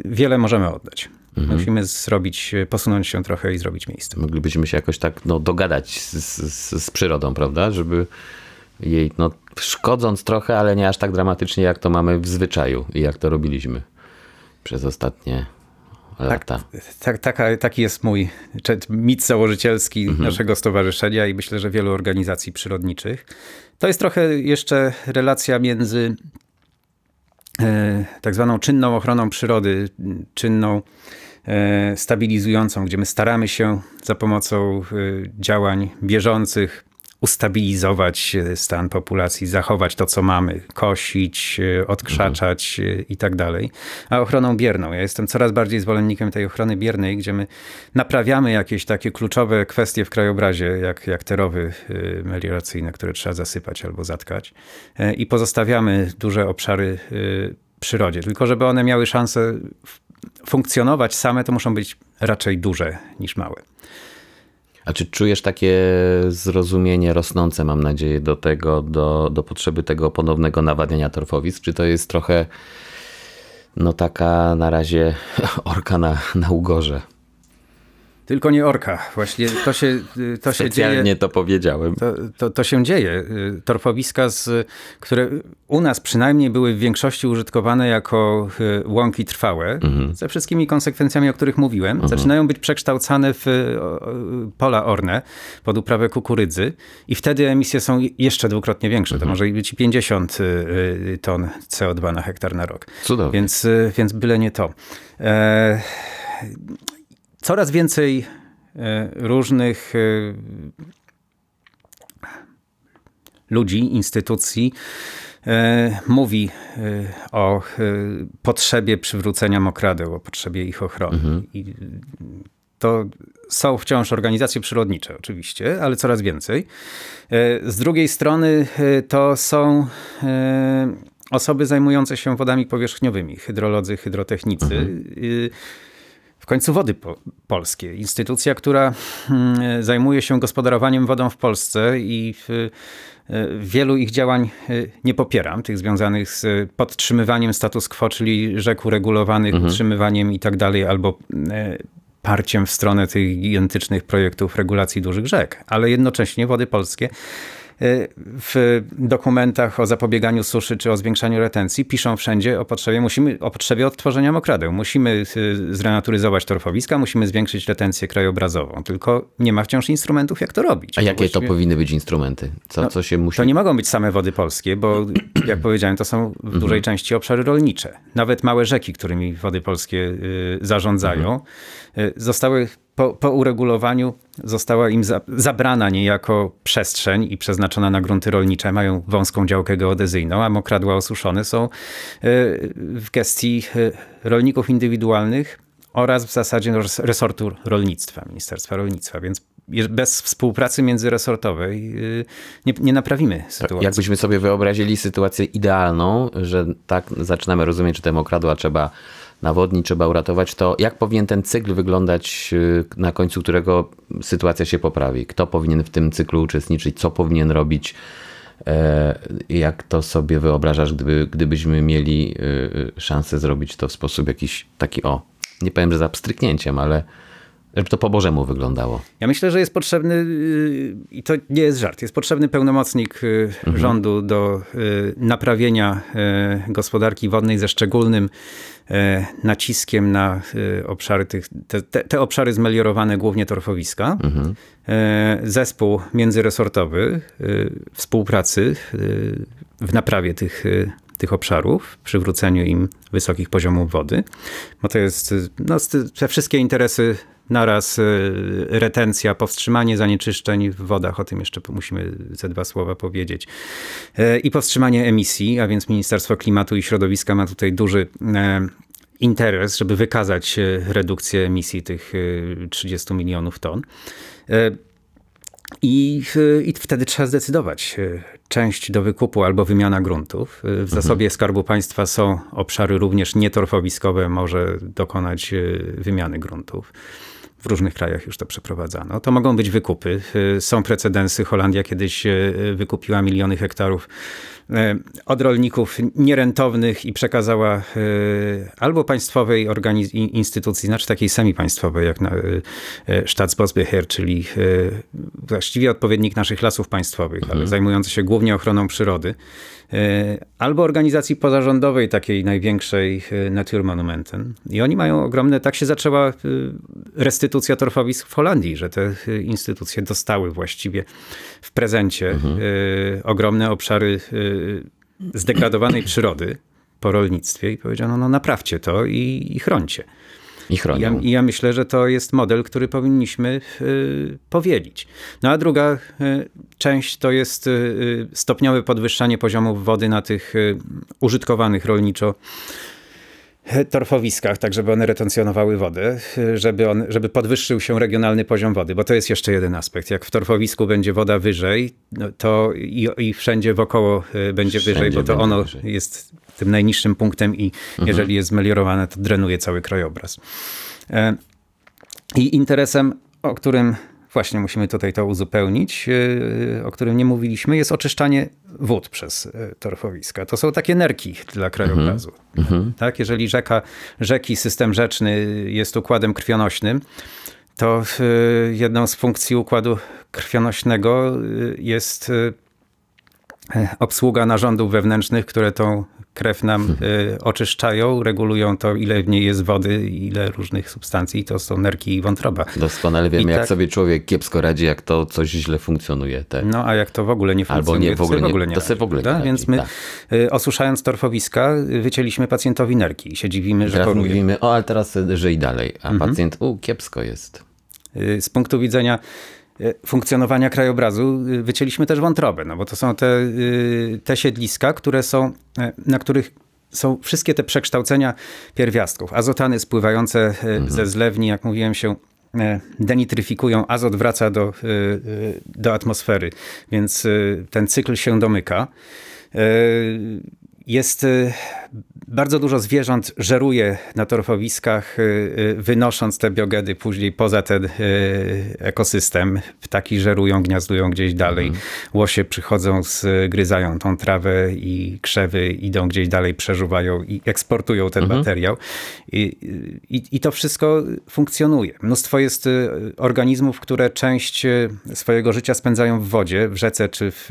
wiele możemy oddać. Musimy zrobić, posunąć się trochę i zrobić miejsce. Moglibyśmy się jakoś tak no, dogadać z, z, z przyrodą, prawda? Żeby jej, no, szkodząc trochę, ale nie aż tak dramatycznie, jak to mamy w zwyczaju i jak to robiliśmy przez ostatnie lata. Tak, taka, taki jest mój mit założycielski naszego stowarzyszenia i myślę, że wielu organizacji przyrodniczych. To jest trochę jeszcze relacja między e, tak zwaną czynną ochroną przyrody, czynną e, stabilizującą, gdzie my staramy się za pomocą e, działań bieżących ustabilizować e, stan populacji, zachować to, co mamy, kosić, e, odkrzaczać e, i tak dalej. A ochroną bierną. Ja jestem coraz bardziej zwolennikiem tej ochrony biernej, gdzie my naprawiamy jakieś takie kluczowe kwestie w krajobrazie, jak, jak te rowy melioracyjne, które trzeba zasypać albo zatkać i pozostawiamy duże obszary przyrodzie. Tylko żeby one miały szansę funkcjonować same, to muszą być raczej duże niż małe. A czy czujesz takie zrozumienie rosnące, mam nadzieję, do tego, do, do potrzeby tego ponownego nawadniania torfowisk? Czy to jest trochę, no taka na razie orka na, na ugorze? Tylko nie orka. Właśnie to się, to się dzieje. Specjalnie to powiedziałem. To, to, to się dzieje. Y, Torfowiska, z, które u nas przynajmniej były w większości użytkowane jako y, łąki trwałe, ze wszystkimi konsekwencjami, o których mówiłem, zaczynają być przekształcane w y, y, pola orne pod uprawę kukurydzy i wtedy emisje są jeszcze dwukrotnie większe. To może być i 50 y, y, ton CO2 na hektar na rok. Cudownie. Więc, y, więc byle nie to. E, coraz więcej e, różnych e, ludzi, instytucji e, mówi o potrzebie przywrócenia mokradeł, o potrzebie ich ochrony. I to są wciąż organizacje przyrodnicze, oczywiście, ale coraz więcej. Z drugiej strony to są osoby zajmujące się wodami powierzchniowymi, hydrolodzy, hydrotechnicy. Y, w końcu Wody po, Polskie, instytucja, która mm, zajmuje się gospodarowaniem wodą w Polsce i w, y, wielu ich działań y, nie popieram, tych związanych z podtrzymywaniem status quo, czyli rzek uregulowanych, utrzymywaniem i tak dalej, albo y, parciem w stronę tych gigantycznych projektów regulacji dużych rzek, ale jednocześnie Wody Polskie y, w dokumentach o zapobieganiu suszy czy o zwiększaniu retencji piszą wszędzie o potrzebie, musimy, o potrzebie odtworzenia mokradeł. Musimy y, zrenaturyzować torfowiska, musimy zwiększyć retencję krajobrazową, tylko nie ma wciąż instrumentów, jak to robić. A jakie to powinny być instrumenty? Co, co się musi... to nie mogą być same wody polskie, bo jak powiedziałem, to są w dużej części obszary rolnicze. Nawet małe rzeki, którymi wody polskie y, zarządzają, y, zostały po, po uregulowaniu, została im za, zabrana niejako przestrzeń i przeznaczona na grunty rolnicze. Mają wąską działkę geodezyjną, a mokradła osuszone są y, w gestii y, rolników indywidualnych oraz w zasadzie res- resortu rolnictwa, Ministerstwa Rolnictwa. Więc bez współpracy międzyresortowej nie, nie naprawimy sytuacji. Jakbyśmy sobie wyobrazili sytuację idealną, że tak zaczynamy rozumieć, że temu okradła trzeba nawodnić, trzeba uratować, to jak powinien ten cykl wyglądać, na końcu którego sytuacja się poprawi? Kto powinien w tym cyklu uczestniczyć? Co powinien robić? Jak to sobie wyobrażasz, gdyby, gdybyśmy mieli szansę zrobić to w sposób jakiś taki, o, nie powiem, że za pstryknięciem, ale żeby to po Bożemu wyglądało. Ja myślę, że jest potrzebny, y, i to nie jest żart, jest potrzebny pełnomocnik y, mhm. rządu do y, naprawienia gospodarki wodnej ze szczególnym naciskiem na obszary tych, te, te, te obszary zmeliorowane, głównie torfowiska. Mhm. Zespół międzyresortowy współpracy w naprawie tych tych obszarów, przywróceniu im wysokich poziomów wody, bo to jest no, te wszystkie interesy naraz y, retencja, powstrzymanie zanieczyszczeń w wodach, o tym jeszcze musimy ze dwa słowa powiedzieć, y, i powstrzymanie emisji, a więc Ministerstwo Klimatu i Środowiska ma tutaj duży y, interes, żeby wykazać redukcję emisji tych 30 milionów ton. I, I, wtedy trzeba zdecydować. Część do wykupu albo wymiana gruntów. W mhm. zasobie Skarbu Państwa są obszary również nietorfowiskowe, może dokonać wymiany gruntów. W różnych krajach już to przeprowadzano. To mogą być wykupy. Są precedensy. Holandia kiedyś e, wykupiła miliony hektarów od rolników nierentownych i przekazała e, albo państwowej instytucji, znaczy takiej semi-państwowej, jak na Staatsbosbeheer, czyli właściwie odpowiednik naszych lasów państwowych, mhm. ale zajmujący się głównie ochroną przyrody E, albo organizacji pozarządowej, takiej największej e, Naturmonumenten. I oni mają ogromne, tak się zaczęła e, restytucja torfowisk w Holandii, że te instytucje dostały właściwie w prezencie mhm. ogromne obszary zdegradowanej przyrody po rolnictwie i powiedziano, no naprawcie to i, i chroncie. I. Ja, ja myślę, że to jest model, który powinniśmy y, powielić. No a druga y, część to jest y, stopniowe podwyższanie poziomów wody na tych użytkowanych rolniczo torfowiskach, tak żeby one retencjonowały wodę, żeby, on, żeby podwyższył się regionalny poziom wody, bo to jest jeszcze jeden aspekt. Jak w torfowisku będzie woda wyżej, no to i, i wszędzie wokoło będzie wszędzie wyżej, bo to ono wyżej. jest tym najniższym punktem i mhm. jeżeli jest zmeliorowane, to drenuje cały krajobraz. E, I interesem, o którym właśnie musimy tutaj to uzupełnić, e, o którym nie mówiliśmy, jest oczyszczanie wód przez e, torfowiska. To są takie nerki dla krajobrazu. Mhm. Tak? Jeżeli rzeka, rzeki, system rzeczny jest układem krwionośnym, to jedną z funkcji układu krwionośnego jest obsługa narządów wewnętrznych, które tą krew nam y, oczyszczają, regulują to, ile w niej jest wody, ile różnych substancji, to są nerki i wątroba. Doskonale wiemy, jak tak, sobie człowiek kiepsko radzi, jak to coś źle funkcjonuje. Tak. No, a jak to w ogóle nie funkcjonuje, Albo nie, w ogóle, to w ogóle nie, to radzi, w ogóle nie radzi, Więc my, tak. Y, osuszając torfowiska, wycięliśmy pacjentowi nerki i się dziwimy, że teraz choruje. mówimy, o, ale teraz żyj dalej, a mhm. pacjent, u, kiepsko jest. Y, z punktu widzenia funkcjonowania krajobrazu e, wycięliśmy też wątrobę, no bo to są te, e, te siedliska, które są, na których są wszystkie te przekształcenia pierwiastków. Azotany spływające mhm. ze zlewni, jak mówiłem się, denitryfikują, azot wraca do, do atmosfery, więc ten cykl się domyka. Jest bardzo dużo zwierząt żeruje na torfowiskach, y, y, wynosząc te biogedy później poza ten y, ekosystem. Ptaki żerują, gniazdują gdzieś dalej. Mhm. Łosie przychodzą, zgryzają tą trawę i krzewy idą gdzieś dalej, przeżuwają i eksportują ten mhm. materiał. I, i, I to wszystko funkcjonuje. Mnóstwo jest organizmów, które część swojego życia spędzają w wodzie, w rzece czy w,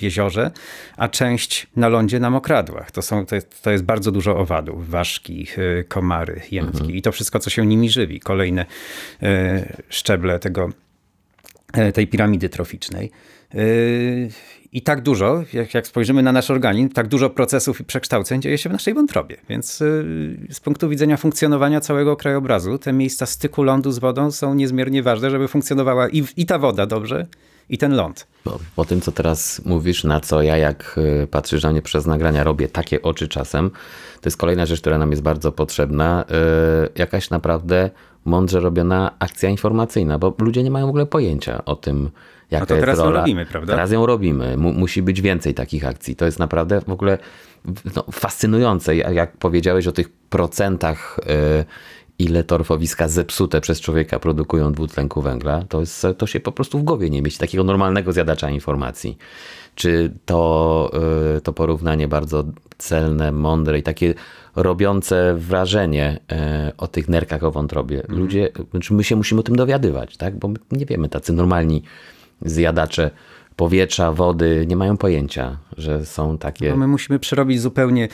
jeziorze, a część na lądzie, na mokradłach. To, są, to, to jest bardzo dużo owadów, ważki, y, komary, jętki mhm. i to wszystko, co się nimi żywi. Kolejne y, szczeble tego, y, tej piramidy troficznej. I tak dużo, jak, jak spojrzymy na nasz organizm, tak dużo procesów i przekształceń dzieje się w naszej wątrobie. Więc z punktu widzenia funkcjonowania całego krajobrazu, te miejsca styku lądu z wodą są niezmiernie ważne, żeby funkcjonowała i, i ta woda dobrze, i ten ląd. Po, po tym, co teraz mówisz, na co ja, jak y, patrzysz na mnie przez nagrania, robię takie oczy czasem, to jest kolejna rzecz, która nam jest bardzo potrzebna. Yy, jakaś naprawdę mądrze robiona akcja informacyjna, bo ludzie nie mają w ogóle pojęcia o tym, jaka No to teraz ją rola. robimy, prawda? Teraz ją robimy. Mu, musi być więcej takich akcji. To jest naprawdę w ogóle no, fascynujące. Jak jak powiedziałeś o tych procentach, yy, ile torfowiska zepsute przez człowieka produkują dwutlenku węgla, to, jest, to się po prostu w głowie nie mieści. Takiego normalnego zjadacza informacji. Czy to, yy, to porównanie bardzo celne, mądre i takie robiące wrażenie yy, o tych nerkach o wątrobie. Ludzie, znaczy my się musimy o tym dowiadywać, tak? bo my nie wiemy, tacy normalni zjadacze powietrza, wody nie mają pojęcia, że są takie... No my musimy przerobić zupełnie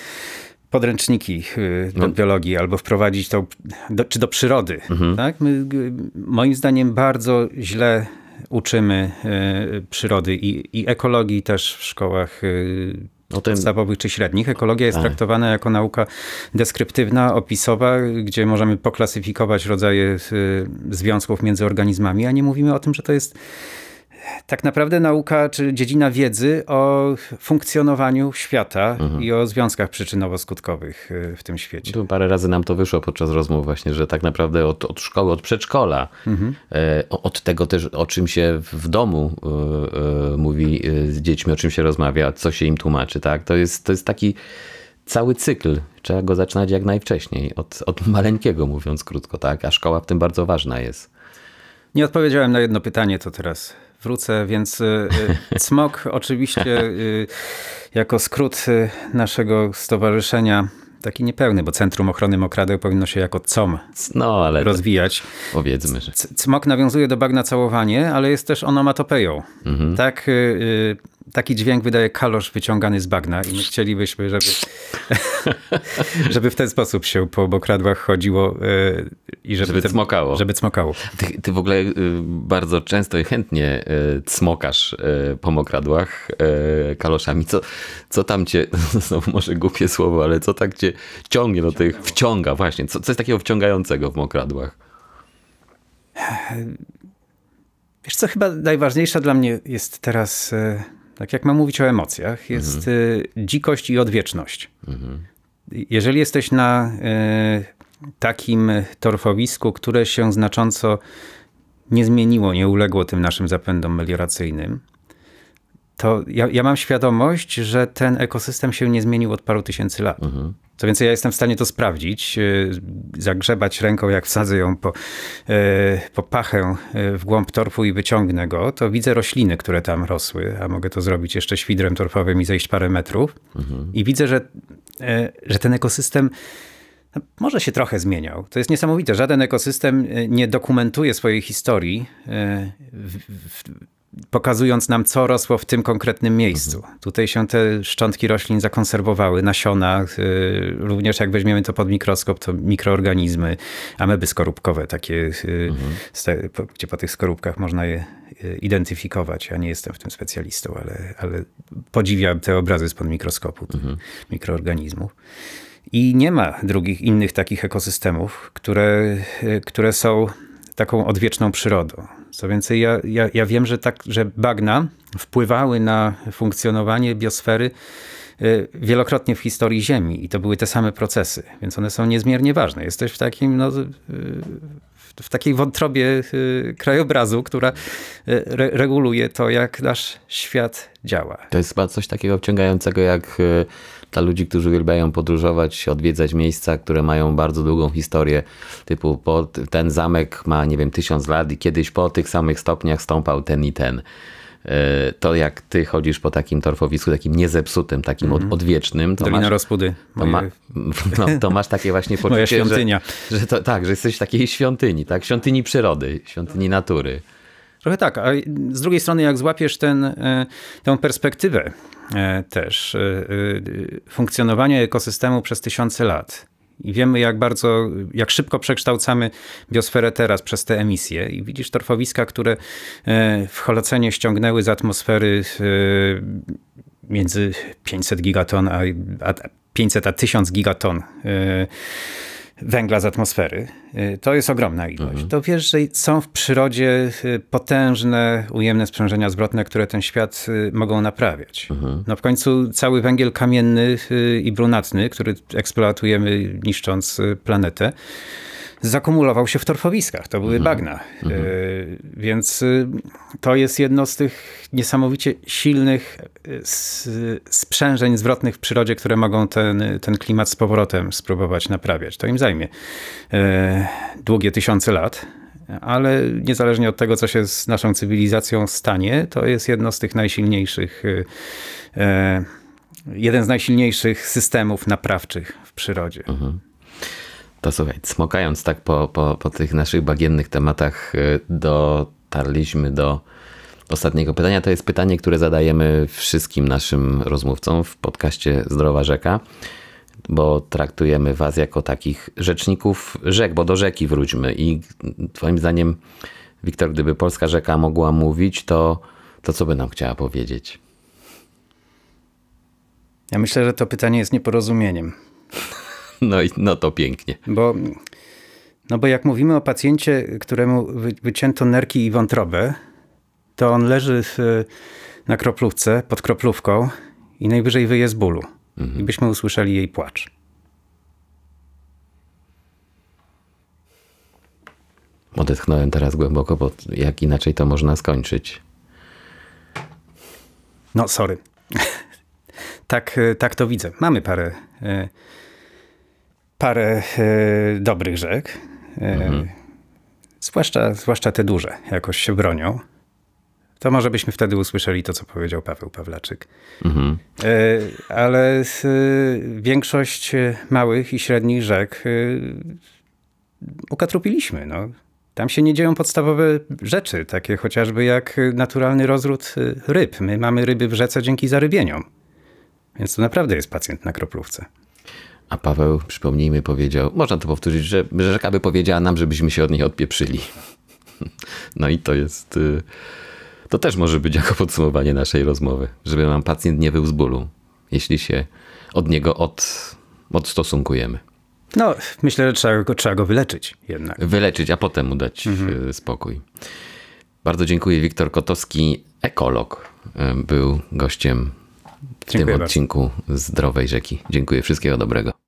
podręczniki y, do biologii albo wprowadzić to, do, czy do przyrody. Tak? My, moim zdaniem bardzo źle uczymy y, przyrody i, i ekologii też w szkołach y, O tym- podstawowych czy średnich. Ekologia jest traktowana jako nauka deskryptywna, opisowa, gdzie możemy poklasyfikować rodzaje y, związków między organizmami, a nie mówimy o tym, że to jest tak naprawdę nauka czy dziedzina wiedzy o funkcjonowaniu świata i o związkach przyczynowo-skutkowych y, w tym świecie. Tu parę razy nam to wyszło podczas rozmów właśnie, że tak naprawdę od, od szkoły, od przedszkola, e, o- od tego też, o czym się w domu e, e, mówi e, z dziećmi, o czym się rozmawia, co się im tłumaczy, tak? To jest, to jest taki cały cykl. Trzeba go zaczynać jak najwcześniej, od, od maleńkiego mówiąc krótko, tak? A szkoła w tym bardzo ważna jest. Nie odpowiedziałem na jedno pytanie, to teraz wrócę, więc y, y, CMOK oczywiście y, jako skrót naszego stowarzyszenia, taki niepełny, bo Centrum Ochrony Mokradeł powinno się jako COM No, ale to rozwijać. powiedzmy, że... C- Cmok nawiązuje do bagna całowanie, ale jest też onomatopeją. Tak, y, y, taki dźwięk wydaje kalosz wyciągany z bagna i my chcielibyśmy, żeby, żeby w ten sposób się po mokradłach chodziło y, i żeby, Żeby te- cmokało. Żeby cmokało. Ty, ty w ogóle y, bardzo często i chętnie y, cmokasz y, po mokradłach y, kaloszami. Co, co tam cię, znowu może głupie słowo, ale co tak cię ciągnie do tych, wciąga właśnie. Co, co jest takiego wciągającego w mokradłach? Wiesz co, chyba najważniejsza dla mnie jest teraz, e, tak jak mam mówić o emocjach, jest e, dzikość i odwieczność. Jeżeli jesteś na e, takim torfowisku, które się znacząco nie zmieniło, nie uległo tym naszym zapędom melioracyjnym, to ja, ja mam świadomość, że ten ekosystem się nie zmienił od paru tysięcy lat. Co więcej, ja jestem w stanie to sprawdzić, y, zagrzebać ręką, jak wsadzę ją po, e, po pachę e, w głąb torfu i wyciągnę go, to widzę rośliny, które tam rosły, a mogę to zrobić jeszcze świdrem torfowym i zejść parę metrów. I widzę, że, że ten ekosystem no, może się trochę zmieniał. To jest niesamowite. Żaden ekosystem nie dokumentuje swojej historii, w, w, pokazując nam, co rosło w tym konkretnym miejscu. Tutaj się te szczątki roślin zakonserwowały, nasiona, y, również jak weźmiemy to pod mikroskop, to mikroorganizmy, ameby skorupkowe, takie, y, te, po, gdzie po tych skorupkach można je y, identyfikować. Ja nie jestem w tym specjalistą, ale, ale podziwiam te obrazy spod mikroskopu tych mikroorganizmów. I nie ma drugich, innych takich ekosystemów, które, y, które są taką odwieczną przyrodą. Co więcej, ja, ja, ja wiem, że, tak, że bagna wpływały na funkcjonowanie biosfery y, wielokrotnie w historii Ziemi i to były te same procesy, więc one są niezmiernie ważne. Jesteś w takim, no, y, w- takiej wątrobie y, krajobrazu, która re, reguluje to, jak nasz świat działa. To jest chyba coś takiego wciągającego jak dla ludzi, którzy uwielbiają podróżować, odwiedzać miejsca, które mają bardzo długą historię. Typu po, ten zamek ma, nie wiem, tysiąc lat i kiedyś po tych samych stopniach stąpał ten i ten. Y, To jak ty chodzisz po takim torfowisku, takim niezepsutym, takim od, odwiecznym, to Dolina masz, Rozpudy. to, ma, no, to masz takie właśnie poczucie, Moja świątynia. Że, że to, tak, że jesteś w takiej świątyni, tak? Świątyni przyrody, świątyni natury. Trochę tak, a z drugiej strony jak złapiesz ten, e, tę perspektywę e, też e, funkcjonowania ekosystemu przez tysiące lat i wiemy jak bardzo, jak szybko przekształcamy biosferę teraz przez te emisje i widzisz torfowiska, które w Holocenie ściągnęły z atmosfery między 500 gigaton a, a 500 a 1000 gigaton węgla z atmosfery. Y, To jest ogromna ilość. To wiesz, że są w przyrodzie y, potężne, ujemne sprzężenia zwrotne, które ten świat y, mogą naprawiać. No w końcu cały węgiel kamienny i brunatny, który eksploatujemy niszcząc planetę, zakumulował się w torfowiskach. To były bagna. Y, Więc y, to jest jedno z tych niesamowicie silnych y, sprzężeń zwrotnych w przyrodzie, które mogą ten, ten klimat z powrotem spróbować naprawiać. To im zajmie y, długie tysiące lat. Ale niezależnie od tego, co się z naszą cywilizacją stanie, to jest jedno z tych najsilniejszych, y, y, jeden z najsilniejszych systemów naprawczych w przyrodzie. To słuchaj, smokając tak po, po, po tych naszych bagiennych tematach, y, dotarliśmy do ostatniego pytania. To jest pytanie, które zadajemy wszystkim naszym rozmówcom w podcaście Zdrowa Rzeka, bo traktujemy Was jako takich rzeczników rzek, bo do rzeki wróćmy. I Twoim zdaniem, Wiktor, gdyby polska rzeka mogła mówić, to, to co by nam chciała powiedzieć? Ja myślę, że to pytanie jest nieporozumieniem. No i no to pięknie. Bo, no bo jak mówimy o pacjencie, któremu wy, wycięto nerki i wątrobę, to on leży w, na kroplówce, pod kroplówką i najwyżej wyje z bólu. I byśmy usłyszeli jej płacz. Odetchnąłem teraz głęboko, bo jak inaczej to można skończyć. No, sorry. tak, tak to widzę. Mamy parę, e, parę e, dobrych rzek. E, zwłaszcza, zwłaszcza te duże jakoś się bronią. To może byśmy wtedy usłyszeli to, co powiedział Paweł Pawlaczyk. E, Ale e, większość małych i średnich rzek ukatrupiliśmy. No. Tam się nie dzieją podstawowe rzeczy, takie chociażby jak y, naturalny rozród y, ryb. My mamy ryby w rzece dzięki zarybieniom. Więc to naprawdę jest pacjent na kroplówce. A Paweł, przypomnijmy, powiedział, można to powtórzyć, że, że rzeka by powiedziała nam, żebyśmy się od niej odpieprzyli. No i to jest, y, to też może być jako podsumowanie naszej rozmowy, żeby nam pacjent nie wył z bólu, jeśli się od niego od, odstosunkujemy. No, myślę, że trzeba go, trzeba go wyleczyć jednak. Wyleczyć, a potem mu dać y, spokój. Bardzo dziękuję. Wiktor Kotowski, ekolog, y, był gościem Dziękuję tym bardzo. odcinku Zdrowej Rzeki. Dziękuję. Wszystkiego dobrego.